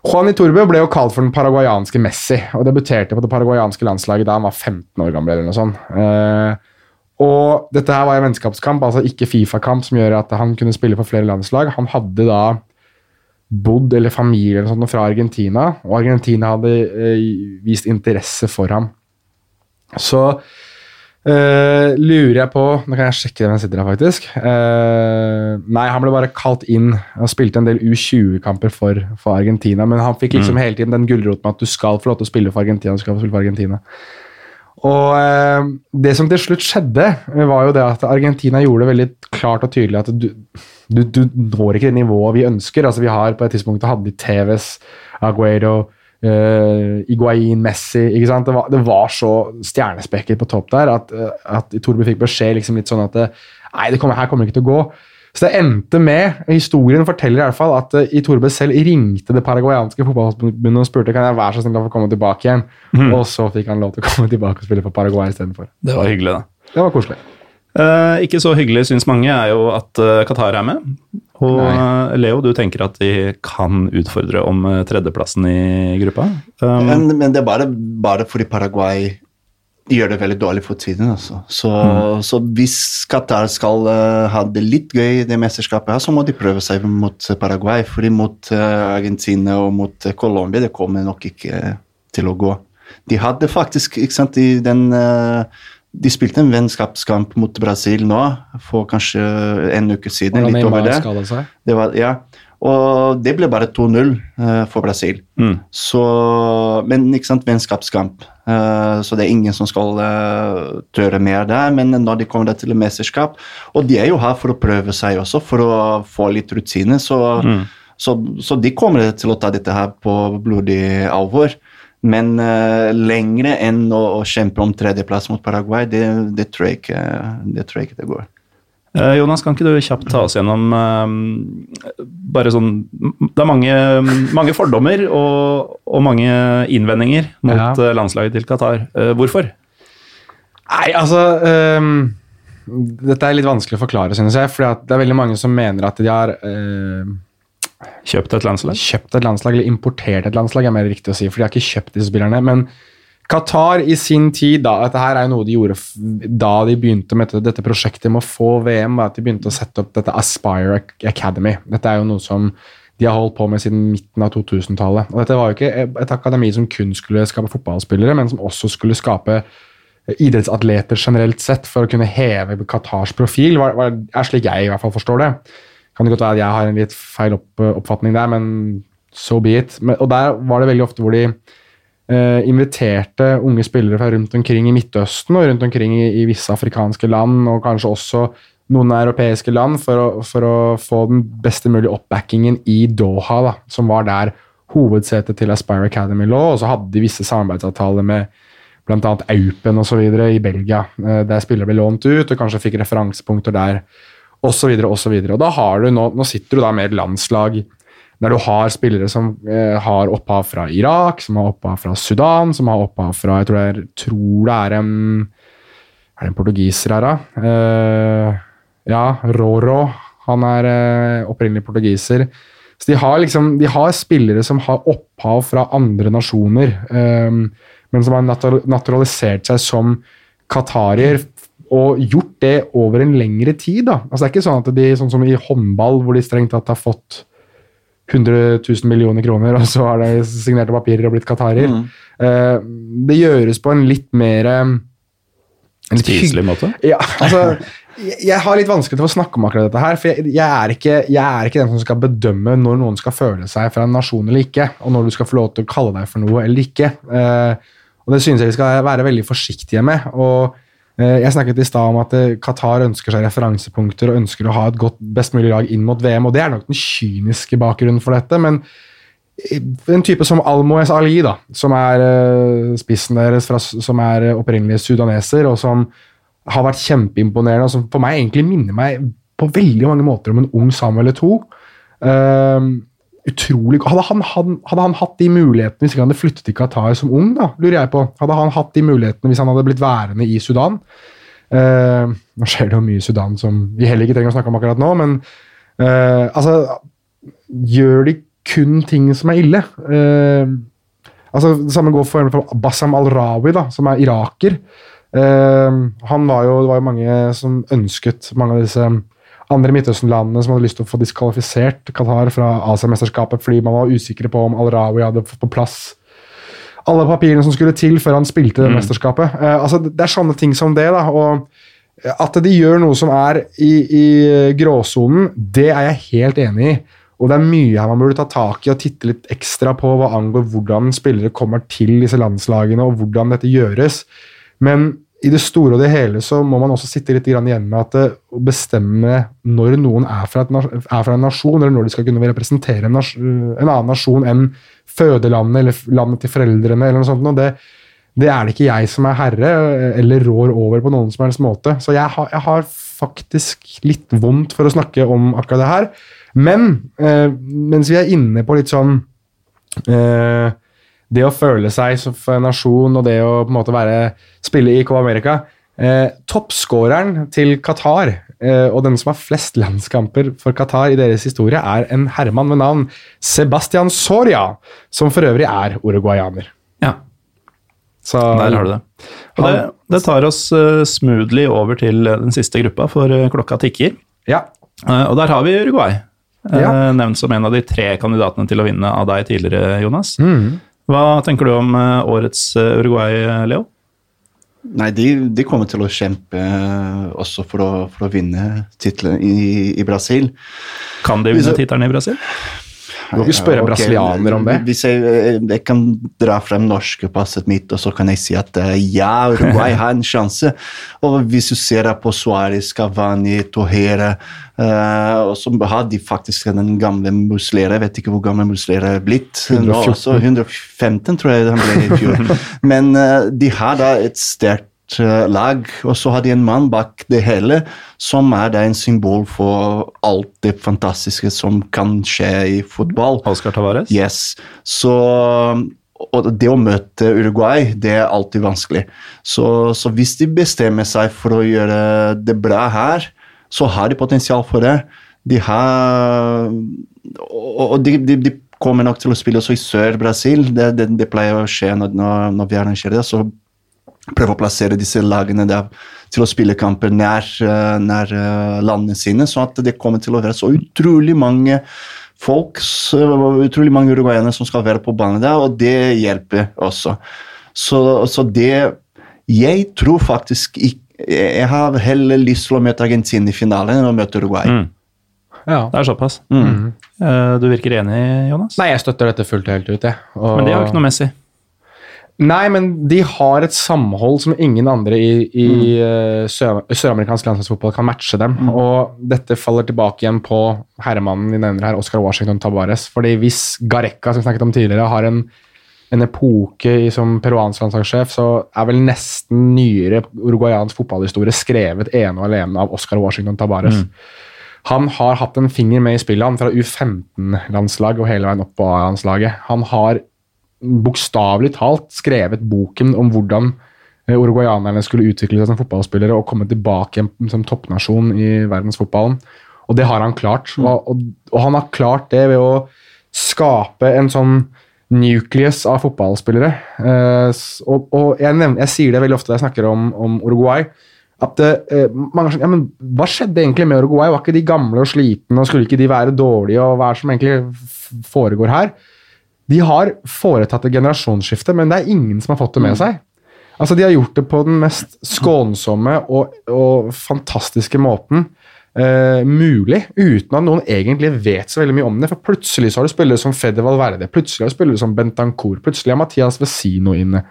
S2: Juan Iturbe ble jo kalt for den paraguayanske Messi, og debuterte på det paraguayanske landslaget da han var 15 år gammel. eller noe sånt. Eh, og dette her var en vennskapskamp, altså ikke Fifa-kamp, som gjør at han kunne spille for flere landslag. Han hadde da bodd, eller familie eller sånt, fra Argentina, og Argentina hadde eh, vist interesse for ham. Så Eh, lurer jeg på Nå kan jeg sjekke hvem sitter her, faktisk. Eh, nei, han ble bare kalt inn og spilte en del U20-kamper for, for Argentina. Men han fikk liksom hele tiden den gulroten med at du skal få lov til å spille for Argentina. du skal få spille for Argentina. Og eh, det som til slutt skjedde, eh, var jo det at Argentina gjorde det veldig klart og tydelig at du, du, du når ikke det nivået vi ønsker. Altså Vi har på et tidspunkt hadde i TVs, Aguero Uh, Iguain, Messi ikke sant? Det var, det var så stjernespekket på topp der at, uh, at Torbe fikk beskjed liksom litt sånn at uh, Nei, det kommer, her kommer det ikke til å gå. Så det endte med Historien forteller i hvert fall at uh, Itorbe selv ringte det paraguayanske fotballforbundet og spurte kan jeg være så snill å få komme tilbake igjen.
S1: Mm.
S2: Og så fikk han lov til å komme tilbake og spille for Paraguay istedenfor.
S1: Det var hyggelig, da.
S2: Det var koselig.
S1: Eh, ikke så hyggelig, syns mange, er jo at eh, Qatar er med. Og
S2: Nei.
S1: eh, Leo, du tenker at de kan utfordre om tredjeplassen i gruppa? Um,
S3: Men, men det er bare, bare fordi Paraguay gjør det veldig dårlig for tiden. Altså. Så, så hvis Qatar skal uh, ha det litt gøy i det mesterskapet, her, så må de prøve seg mot Paraguay. fordi mot uh, Argentina og mot uh, Colombia det kommer nok ikke til å gå. De hadde faktisk ikke sant, i den eh, De spilte en vennskapskamp mot Brasil nå for kanskje en uke siden.
S2: Hvordan
S3: litt over det.
S2: seg.
S3: Det var, ja. Og det ble bare 2-0 uh, for Brasil.
S1: mm.
S3: Så, men ikke sant, vennskapskamp. Uh, så det er ingen som skal uh, tørre mer der. Men når de kommer der til mesterskap Og de er jo her for å prøve seg også, for å få litt rutine. Så,
S1: Mm.
S3: så, så de kommer til å ta dette her på blodig alvor. Men uh, lengre enn å, å kjempe om tredjeplass mot Paraguay, det, det, tror jeg ikke, det tror jeg ikke det går.
S1: Eh, Jonas, kan ikke du kjapt ta oss gjennom uh, bare sånn Det er mange, mange fordommer og, og mange innvendinger mot
S2: Ja.
S1: eh, landslaget til Qatar. Eh, hvorfor?
S2: Nei, altså um Dette er litt vanskelig å forklare, synes jeg. For det er veldig mange som mener at de har øhm,
S1: Kjøpt et landslag?
S2: kjøpt et landslag, eller importert et landslag, er mer riktig å si. For de har ikke kjøpt disse spillerne. Men Qatar i sin tid, da, dette her er jo noe de gjorde da de begynte med dette, dette prosjektet med å få VM, var at de begynte å sette opp dette Aspire Academy. Dette er jo noe som de har holdt på med siden midten av 2000-tallet. Og Dette var jo ikke et akademi som kun skulle skape fotballspillere, men som også skulle skape idrettsatleter generelt sett for å kunne heve Qatars profil, var, er slik jeg i hvert fall forstår det. Kan det godt være at jeg har en litt feil opp, oppfatning der, men so be it. Men, og der var det veldig ofte hvor de eh, inviterte unge spillere fra rundt omkring i Midtøsten og rundt omkring i, i visse afrikanske land, og kanskje også noen europeiske land, for å, for å få den beste mulige oppbackingen i Doha, da, som var der hovedsetet til Aspire Academy lå, og så hadde de visse samarbeidsavtaler med bl.a. Aupen osv. i Belgia, eh, der spillere ble lånt ut og kanskje fikk referansepunkter der, osv. osv. Da har du nå, nå sitter du da med et landslag der du har spillere som eh, har opphav fra Irak, som har opphav fra Sudan, som har opphav fra Jeg tror det er, tror det er en Er det en portugiser her, da? Eh, ja, Roro. Han er eh, opprinnelig portugiser. Så de har liksom, de har spillere som har opphav fra andre nasjoner, eh, men som har natur naturalisert seg som qatarier og gjort det over en lengre tid. da. Altså Det er ikke sånn at de, sånn som i håndball, hvor de strengt tatt har fått 100 000 millioner kroner, og så har de signerte papirer og blitt qatarer.
S3: Mm.
S2: Eh, det gjøres på en litt mer eh, en
S1: Spiselig måte?
S2: ja, altså, jeg, har litt vanskelig til å snakke om akkurat dette her, for jeg, jeg, er ikke, jeg er ikke den som skal bedømme når noen skal føle seg fra en nasjon eller ikke, og når du skal få lov til å kalle deg for noe eller ikke. Eh, og det synes jeg vi skal være veldig forsiktige med. og jeg snakket i stad om at eh, Qatar ønsker seg referansepunkter og ønsker å ha et godt, best mulig lag inn mot VM, og det er nok den kyniske bakgrunnen for dette. men en type som Almoez Ali, da, som er eh, spissen deres, fra, som er eh, opprinnelig sudaneser, og som har vært kjempeimponerende, og som for meg egentlig minner meg på veldig mange måter om en ung Samuel Eto'o. Uh, utrolig hadde han, han, hadde han hatt de mulighetene hvis ikke han hadde flyttet til Qatar som ung, da, lurer jeg på. Hadde han hatt de mulighetene hvis han hadde blitt værende i Sudan? Eh, nå skjer det jo mye i Sudan som vi heller ikke trenger å snakke om akkurat nå, men eh, altså Gjør de kun ting som er ille? Eh, altså Det samme går for, for Bassam al-Rawi, da, som er iraker. Eh, han var jo, det var jo mange som ønsket mange av disse andre Midtøsten-landene som hadde lyst til å få diskvalifisert Qatar fra Asiamesterskapet fordi man var usikre på om al-Rawi hadde fått på plass alle papirene som skulle til før han spilte det mesterskapet. Eh, altså, det er sånne ting som det. da, og At de gjør noe som er i, i gråsonen, det er jeg helt enig i. Og det er mye her man burde ta tak i og titte litt ekstra på hva angår hvordan spillere kommer til disse landslagene, og hvordan dette gjøres. Men i det store og det hele så må man også sitte litt igjen med at å bestemme når noen er fra, et, er fra, en nasjon, eller når de skal kunne representere en, en annen nasjon enn fødelandet eller landet til foreldrene, eller noe sånt. Og det, det er det ikke jeg som er herre eller rår over på noen som helst måte. Så jeg har, jeg har faktisk litt vondt for å snakke om akkurat det her. Men eh, mens vi er inne på litt sånn eh, det å føle seg som en nasjon og det å på en måte være, spille i Copa America eh, Toppskåreren til Qatar eh, og den som har flest landskamper for Qatar i deres historie, er en herremann med navn Sebastian Soria, som for øvrig er uruguayaner.
S1: Ja,
S2: Så,
S1: der har du det. Og det, det tar oss uh, smoothly over til den siste gruppa, for uh, klokka tikker.
S2: Ja.
S1: Uh, og der har vi Uruguay.
S2: Ja.
S1: Nevnt som en av de tre kandidatene til å vinne av deg tidligere, Jonas.
S2: Mhm.
S1: Hva tenker du om årets Uruguay, Leo?
S3: Nei, de, de, kommer til å kjempe også for å, for å vinne tittelen i, i, Brasil.
S1: Kan de vinne tittelen i Brasil?
S2: Du må ikke spørre en okay, brasilianer om det.
S3: Hvis jeg, jeg, kan dra frem norske passet mitt, og så kan jeg si at ja, Uruguay har en sjanse. Og hvis du ser på Suárez, Cavani, Tohera uh, og så har de faktisk den gamle Muslera. Jeg vet ikke hvor gammel Muslera er blitt. 114. 115, tror jeg han ble i fjor. Men uh, de har da et sterkt lag, og så har de en mann bak det hele som er en symbol for alt det fantastiske som kan skje i fotball.
S1: Oscar Tavares?
S3: Yes. Så og det å møte Uruguay, det er alltid vanskelig. Så, så, hvis de bestemmer seg for å gjøre det bra her, så har de potensial for det. De har Og de, de, de kommer nok til å spille også i Sør-Brasil. Det, det, det, pleier å skje når, når vi arrangerer det. så prøve å plassere disse lagene der til å spille kamper nær, eh, nær eh, landene sine, så at det kommer til å være så utrolig mange folk, utrolig mange uruguayanere som skal være på banen der, og det hjelper også. Så, så det Jeg tror faktisk ikke Jeg har heller lyst til å møte Argentina i finalen enn å møte Uruguay.
S1: Mm. Ja. Det er såpass. Mm. Eh, du virker enig, Jonas?
S2: Nei, jeg støtter dette fullt og helt ut. Jeg.
S1: Og... Men det har jo ikke noe Messi.
S2: Nei, men de har et samhold som ingen andre i, i mm. søramerikansk landslagsfotball kan matche dem. Mm. Og dette faller tilbake igjen på herremannen vi nevner her, Oscar Washington Tabares. fordi hvis Gareca, som vi snakket om tidligere, har en, en epoke i, som peruansk landslagssjef, så er vel nesten nyere uruguayansk fotballhistorie skrevet ene og alene av Oscar Washington Tabares. Mm. Han har hatt en finger med i spillet, han fra U15-landslag og hele veien opp på A-landslaget. Han har bokstavelig talt skrevet boken om hvordan eh, uruguayanerne skulle utvikle seg som fotballspillere og komme tilbake som toppnasjon i verdensfotballen. Og det har han klart. Mm. Og, og, og, han har klart det ved å skape en sånn nucleus av fotballspillere. Eh, og, og jeg, nevner, jeg, sier det veldig ofte da jeg snakker om, om Uruguay. At det, eh, mange ja, men Hva skjedde egentlig med Uruguay? Var ikke de gamle og slitne, og skulle ikke de være dårlige? og Hva er det som egentlig foregår her? De har foretatt et generasjonsskifte, men det er ingen som har fått det med mm. seg. Altså, De har gjort det på den mest skånsomme og, og fantastiske måten eh, mulig, uten at noen egentlig vet så veldig mye om det. For plutselig så har du spillere som Fede Valverde, plutselig har du spillere som Bentancour, plutselig er Mathias Vesino inne.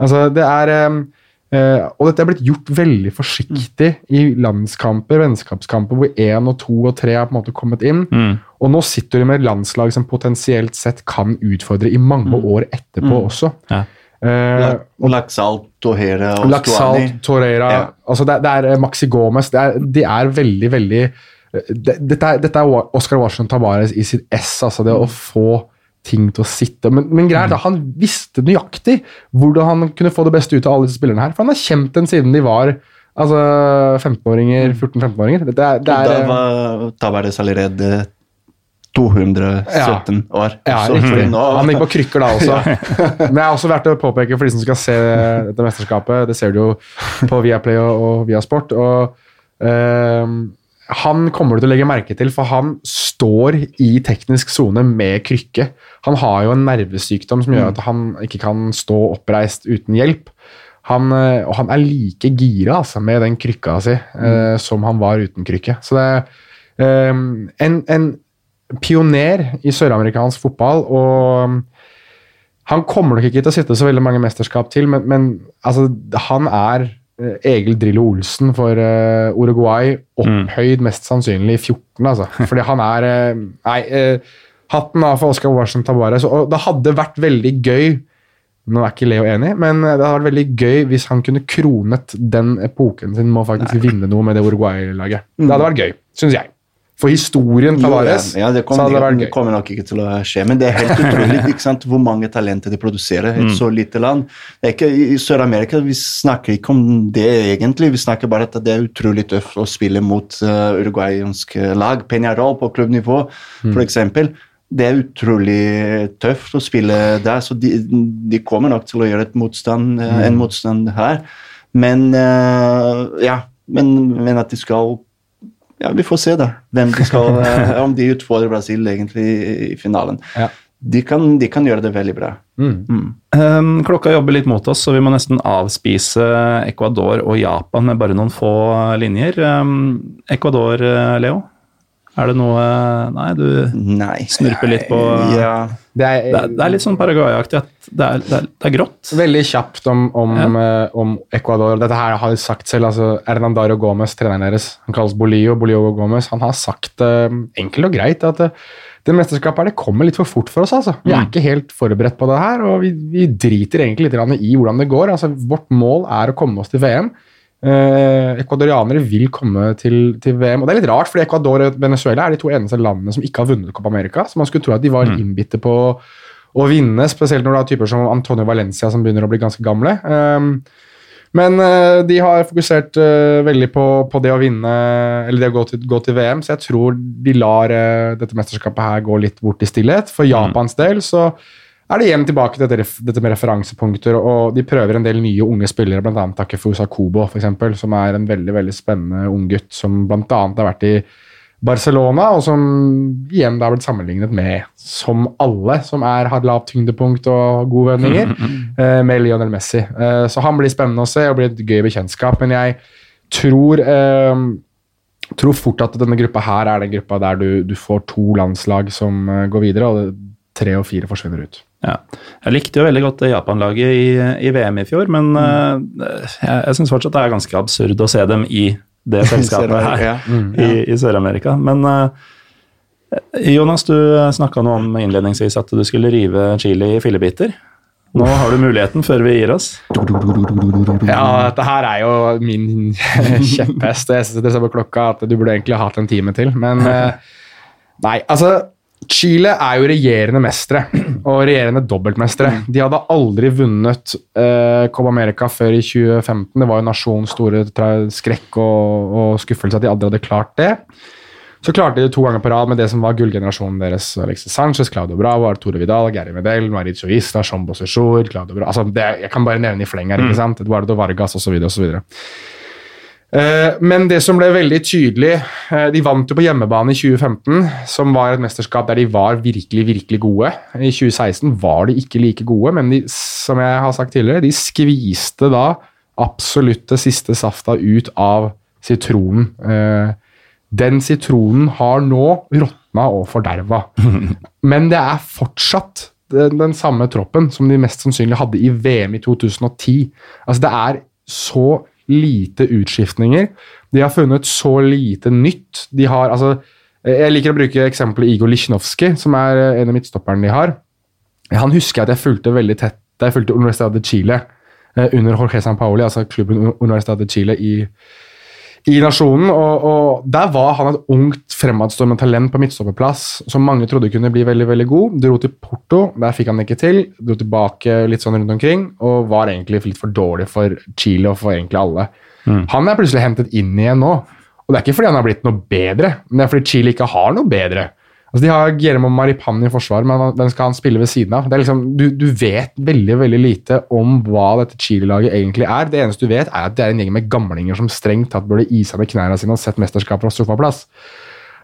S2: Altså, det er... Eh, Uh, og dette er blitt gjort veldig forsiktig mm. i landskamper, vennskapskamper, hvor én og to og tre har på en måte kommet inn. Mm. Og nå sitter de med et landslag som potensielt sett kan utfordre i mange mm. år etterpå mm. også. Ja.
S3: Uh, Laxalt, Torreira
S2: og Laxalt, Torreira, ja. altså det, det, er eh, Maxi Gomez det er, De er veldig, veldig det, dette, er, dette, er, Oscar Washington Tabares i sitt ess, altså det å få ting til å sitte. Men, men greit, da, han visste nøyaktig hvordan han kunne få det beste ut av alle disse spillerne her. For han har kjent dem siden de var altså 15-åringer, 14-15-åringer.
S3: Det, det er, da var Tavares allerede 217 ja. år.
S2: Ja, nå... Han gikk på krykker da også. Men det er også verdt å påpeke for de som skal se dette mesterskapet. Det ser du jo på Viaplay og, og Viasport. og uh, han kommer du til å legge merke til, for han står i teknisk sone med krykke. Han har jo en nervesykdom som gjør at han ikke kan stå oppreist uten hjelp. Han, eh, og han er like gira altså, med den krykka si eh, som han var uten krykke. Så det er eh, en, en pioner i søramerikansk fotball, og han kommer nok ikke til å sitte så veldig mange mesterskap til, men, men altså, han er Egil Drillo Olsen for eh, Uruguay, opphøyd mest sannsynlig i 14, altså. Fordi han er eh, Nei, eh, hatten av for Oscar Washington Tabares. Og det hadde vært veldig gøy nå er ikke Leo enig, men det hadde vært veldig gøy hvis han kunne kronet den epoken sin med å faktisk vinne noe med det Uruguay-laget. Det hadde vært gøy, syns jeg. For historien Tavares
S3: ja, det kommer,
S2: det vært
S3: kommer nok ikke til å skje, men det er helt utrolig ikke sant, hvor mange talenter de produserer. i Et så lite land. Det ikke, I Sør-Amerika vi snakker ikke om det egentlig, vi snakker bare at det er utrolig tøft å spille mot uh, uruguayanske lag. Peñarol på klubbnivå, for eksempel. Det er utrolig tøft å spille der, så de, de kommer nok til å gjøre motstand, mm. en motstand her. Men uh, ja, men, men at de skal ja, Vi får se da, hvem de skal, eh, om de utfordrer Brasil egentlig i, finalen.
S2: Ja.
S3: De, kan, de kan gjøre det veldig bra.
S2: Mm.
S3: Mm.
S1: Um, klokka jobber litt mot oss, så vi må nesten avspise Ecuador og Japan med bare noen få linjer. Um, Ecuador, eh, Leo? Er det noe Nei, du
S3: Nei.
S1: snurper litt på
S3: Ja,
S2: Det er,
S1: det, er, det er litt sånn Paraguay-aktig at det er, det, er, det er grått.
S2: Veldig kjapt om, om, eh, om Ecuador. Dette her har de sagt selv. altså Hernandario Gomez, treneren deres, han kalles Bolio, Bolio Gomez, han har sagt uh, enkelt og greit at uh, det mesterskapet her, det kommer litt for fort for oss. altså. Vi er ikke helt forberedt på det her, og vi, vi driter egentlig litt i hvordan det går. altså Vårt mål er å komme oss til VM. Eh, Ecuadorianere vil komme til, til VM. og Det er litt rart, fordi Ecuador og Venezuela er de to eneste landene som ikke har vunnet Copa America. Så man skulle tro at de var innbitte på å vinne, spesielt når det er typer som Antonio Valencia som begynner å bli ganske gamle. Eh, men eh, de har fokusert eh, veldig på, på det å vinne, eller det å gå til, gå til VM, så jeg tror de lar eh, dette mesterskapet her gå litt bort i stillhet. For Japans del så er det igjen tilbake til dette, dette med referansepunkter, og de prøver en del nye unge spillere, bl.a. Takefusa Kobo, for eksempel, som er en veldig veldig spennende ung gutt som bl.a. har vært i Barcelona, og som igjen da har blitt sammenlignet med, som alle som er, har lavt tyngdepunkt og gode vendinger, eh, med Lionel Messi. Eh, så han blir spennende å se og blir et gøy bekjentskap, men jeg tror eh, tror fort at denne gruppa her er den gruppa der du, du får to landslag som går videre, og tre og fire forsvinner ut.
S1: Ja. Jeg likte jo veldig godt Japan-laget i, i VM i fjor, men eh, jeg, jeg syns fortsatt det er ganske absurd å se dem i det selskapet her
S3: Ja.
S1: i, i Sør-Amerika. Men eh, Jonas, du snakka noe om innledningsvis at du skulle rive chili i fillebiter. Nå har du muligheten før vi gir oss.
S2: Ja, dette her er jo min kjepphest. Jeg synes det ser på klokka at du burde egentlig ha hatt en time til, men eh, Nei, altså Chile er jo regjerende mestere, og regjerende dobbeltmestere. De hadde aldri vunnet eh, Copa America før i 2015. Det var jo nasjonens store skrekk og, og skuffelse at de aldri hadde klart det. Så klarte de det to ganger på rad med det som var gullgenerasjonen deres. Alexis Sanchez, Claudio Bravo, Arturo Vidal, Gary Medel, Mauricio Isla, Jean Bossechor, Claudio Bravo altså, det, Jeg kan bare nevne i fleng her, ikke sant? Eduardo Vargas osv. osv. Eh, men det som ble veldig tydelig eh, De vant jo på hjemmebane i 2015, som var et mesterskap der de var virkelig, virkelig gode. I 2016 var de ikke like gode, men de, som jeg har sagt tidligere, de skviste da absolutt det siste safta ut av sitronen. Eh, Den sitronen har nå råtna og forderva. Men det er fortsatt den, den samme troppen som de mest sannsynlig hadde i VM i 2010. Altså Det er så lite utskiftninger. De har funnet så lite nytt. De har, altså, jeg liker å bruke eksempelet Igor Lisjnovskij, som er en av midtstopperne de har. Han husker jeg at jeg fulgte veldig tett da jeg fulgte Universidad de Chile eh, under Jorge Sampaoli, altså klubben Universidad de Chile i, i nasjonen. Og, og Der var han et ungt, fremadstormende talent på midtstopperplass som mange trodde kunne bli veldig veldig god. Dro til Porto, der fikk han ikke til. Dro tilbake litt sånn rundt omkring og var egentlig litt for dårlig for Chile og for egentlig alle. Han er plutselig hentet inn igjen nå. Og det er ikke fordi han har blitt noe bedre, men det er fordi Chile ikke har noe bedre. Altså, De har Guillermo Maripan i forsvar, men hvem skal han spille ved siden av. Liksom, du, du vet veldig veldig lite om hva dette Chile-laget egentlig er. Det eneste du vet, er at det er en gjeng med gamlinger som strengt tatt burde isa ned knærne sine og sett mesterskapet fra sofaplass.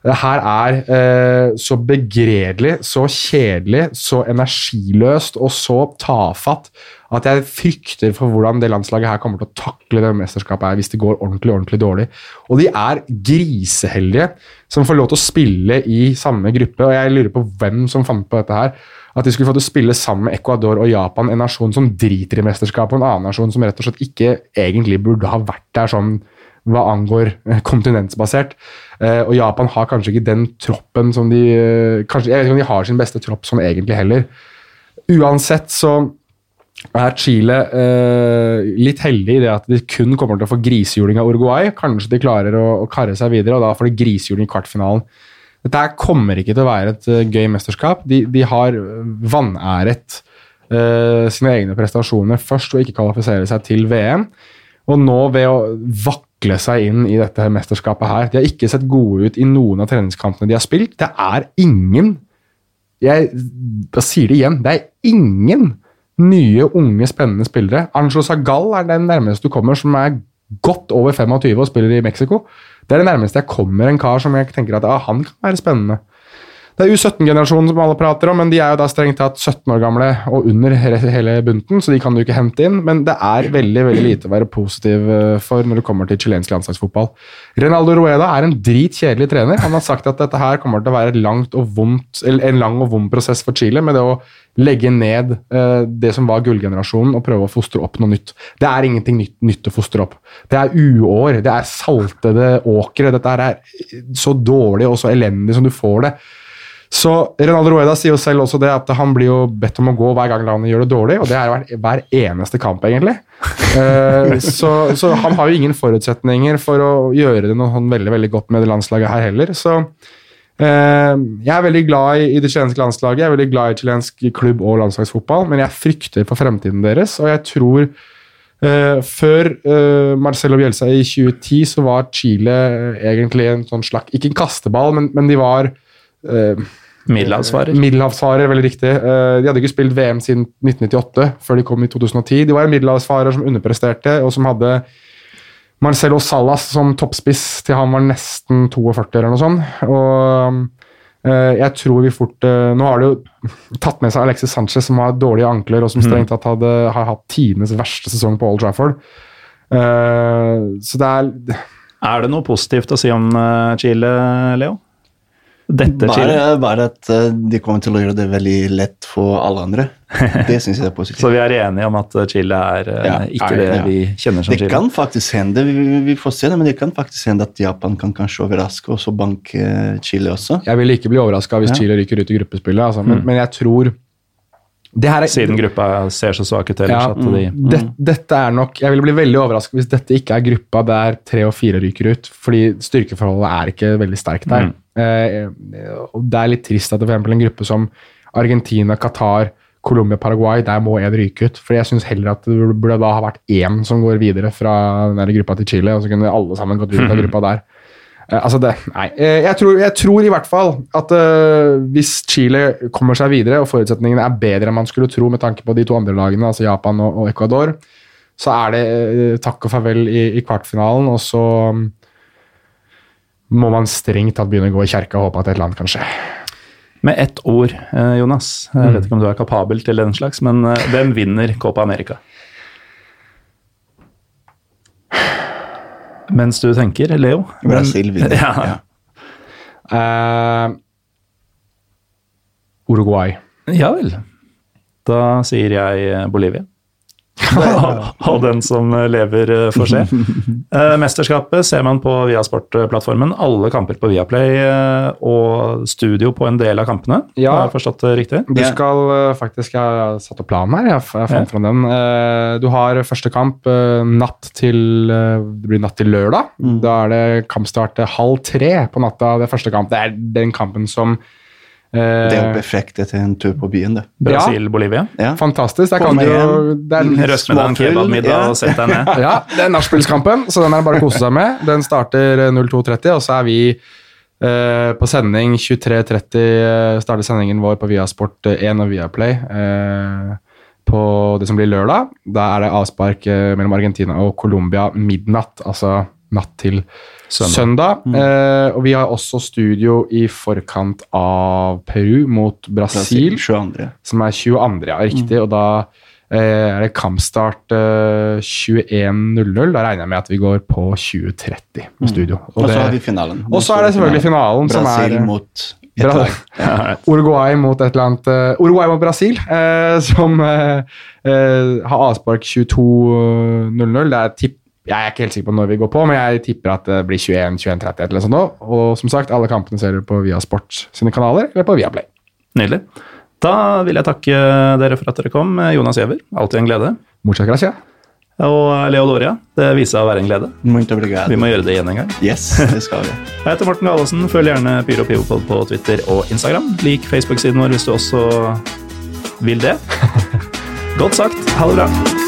S2: Det her er eh, så begredelig, så kjedelig, så energiløst og så tafatt at jeg frykter for hvordan det landslaget her kommer til å takle det mesterskapet her hvis det går ordentlig ordentlig dårlig. Og de er griseheldige som får lov til å spille i samme gruppe. og Jeg lurer på hvem som fant på dette her. At de skulle få til å spille sammen med Ecuador og Japan, en nasjon som driter i mesterskapet, og en annen nasjon som rett og slett ikke egentlig burde ha vært der sånn hva angår eh, kontinentsbasert. Eh, og Japan har kanskje ikke den troppen som de eh, kanskje, Jeg vet ikke om de har sin beste tropp sånn egentlig heller. Uansett så er Chile eh, litt heldig i det at de kun kommer til å få grisehjuling av Uruguay. Kanskje de klarer å, å karre seg videre, og da får de grisehjuling i kvartfinalen. Dette kommer ikke til å være et uh, gøy mesterskap. De, de har vanæret uh, sine egne prestasjoner først og ikke kvalifisere seg til VM. Og nå ved å vakle seg inn i dette mesterskapet her De har ikke sett gode ut i noen av treningskampene de har spilt. Det er ingen Jeg, sier det igjen. Det er ingen nye, unge, spennende spillere. Angelo Sagal er den nærmeste du kommer som er godt over 25 og spiller i Mexico. Det er det nærmeste jeg kommer en kar som jeg tenker at ah, han kan være spennende. Det er U17-generasjonen som alle prater om, men de er jo da strengt tatt 17 år gamle og under hele bunten, så de kan du ikke hente inn. Men det er veldig veldig lite å være positiv eh, for når det kommer til chilensk landslagsfotball. Renaldo Rueda er en dritkjedelig trener. Han har sagt at dette her kommer til å være vondt, en lang og vond prosess for Chile med det å legge ned uh, det som var gullgenerasjonen, og prøve å fostre opp noe nytt. Det er ingenting nytt, nytt å fostre opp. Det er uår, det er saltede åkre. Dette er så dårlig og så elendig som du får det. Så Renaldo Rueda sier jo selv også det at han blir jo bedt om å gå hver gang landet gjør det dårlig, og det er hver, hver eneste kamp, egentlig. uh, så, så, han har jo ingen forutsetninger for å gjøre det noe veldig veldig godt med det landslaget her heller. Så uh, jeg er veldig glad i, i det chilenske landslaget, jeg er veldig glad i chilensk klubb og landslagsfotball, men jeg frykter for fremtiden deres, og jeg tror Uh, før Marcelo Bielsa i 2010 så var Chile egentlig en sånn slags Ikke en kasteball, men, men de var uh,
S1: Middelhavsfarer.
S2: Middelhavsfarer, veldig riktig. Eh, de hadde ikke spilt VM siden 1998, før de kom i 2010. De var en middelhavsfarer som underpresterte, og som hadde Marcelo Salas som toppspiss til han var nesten 42 eller noe sånt. Og eh, jeg tror vi fort eh, Nå har de jo tatt med seg Alexis Sanchez, som har dårlige ankler, og som mm. strengt tatt hadde, har hatt tidenes verste sesong på Old Trafford. Så det er
S1: Er det noe positivt å si om Chile, Leo?
S3: Dette bare, bare, at eh, de kommer til å gjøre det veldig lett for alle andre. Det syns jeg er positivt.
S1: Så vi er enige om at Chile er eh, ja, ikke er, det ja. vi kjenner som
S3: det
S1: Chile?
S3: Det kan faktisk hende, vi, vi, får se det, men det kan faktisk hende at Japan kan kanskje overraske og så banke Chile også.
S2: Jeg vil ikke bli overraska hvis ja. Chile ryker ut i gruppespillet, altså. men, mm. men, jeg tror
S1: er, Siden gruppa ser så svak ut ellers.
S2: Ja, de, mm. det, dette er nok, Jeg ville bli veldig overrasket hvis dette ikke er gruppa der tre og fire ryker ut. Fordi styrkeforholdet er ikke veldig sterkt der. Mm. Eh, og Det er litt trist at det for en gruppe som Argentina, Qatar, Colombia, Paraguay, der må én ryke ut. For jeg syns heller at det burde da ha vært én som går videre fra den gruppa til Chile, og så kunne alle sammen gått videre fra gruppa der. Eh, altså det, nei. Eh, jeg tror, jeg tror, i hvert fall at uh, hvis Chile kommer seg videre, og forutsetningene er bedre enn man skulle tro med tanke på de to andre lagene, altså Japan og, og Ecuador, så er det uh, takk og farvel i, i kvartfinalen, og så um, må man strengt tatt begynne å gå i kjerka og håpe at et eller annet kan skje.
S1: Med ett ord, Jonas, jeg vet mm. ikke om du er kapabel til den slags, men hvem vinner Copa America? Mens du tenker, Leo?
S3: Brasil vinner. Ja. ja.
S2: Uh, Uruguay.
S1: Ja vel. Da sier jeg Bolivia. og den som lever, eh, får se. Eh, mesterskapet ser man på Viasport-plattformen. Alle kamper på Viaplay eh, og studio på en del av kampene. Ja, har jeg forstått det riktig?
S2: Du skal faktisk Jeg har satt opp planen her. Jeg, jeg fant ja. fram den. Du har første kamp natt til Det blir natt til lørdag. Mm. Da er det kampstart halv tre på natta. Det første kamp. Det er den kampen som
S3: Eh, det er jo perfekt til en tur på byen, det.
S1: Brasil-Bolivia.
S2: Ja. Fantastisk. Der kan du jo
S1: Røst med deg en kebabmiddag ja. og sett deg ned.
S2: ja, det er nachspielskampen, så den er det bare å kose seg med. Den starter 02.30, og så er vi eh, på sending 23.30 eh, starter sendingen vår på Viasport 1 og Viaplay. Eh, på det som blir lørdag. Da er det avspark eh, mellom Argentina og Colombia midnatt. Altså natt til
S1: Søndag.
S2: søndag. Eh, og vi har også studio i forkant av Peru mot Brasil,
S3: 22.
S2: som er 22., ja, riktig. Og da eh, er det kampstart eh, 21.00. Da regner jeg med at vi går på 20.30 med studio.
S3: Og så har vi finalen.
S2: og så er det selvfølgelig finalen, som er
S3: mot
S2: Bra-. Uruguay mot et eller annet uh, Uruguay mot Brasil, uh, som uh, har avspark 22.00. Det er tipp jeg er ikke helt sikker på når vi går på, men jeg tipper at det blir 21-21-30. eller noe sånt nå. Og som sagt, alle kampene ser du på Via Sport sine kanaler eller på Viaplay.
S1: Nydelig. Da vil jeg takke dere for at dere kom. Jonas Giæver, alltid en glede.
S2: Muchas gracias.
S1: Og Leo Loria, det viser seg å være en glede. Vi må gjøre det igjen en gang.
S3: Yes, det skal vi.
S1: Jeg heter Morten Galaasen. Følg gjerne Pyro Pivopod på Twitter og Instagram. Lik Facebook-siden vår hvis du også vil det. Godt sagt. Ha det bra.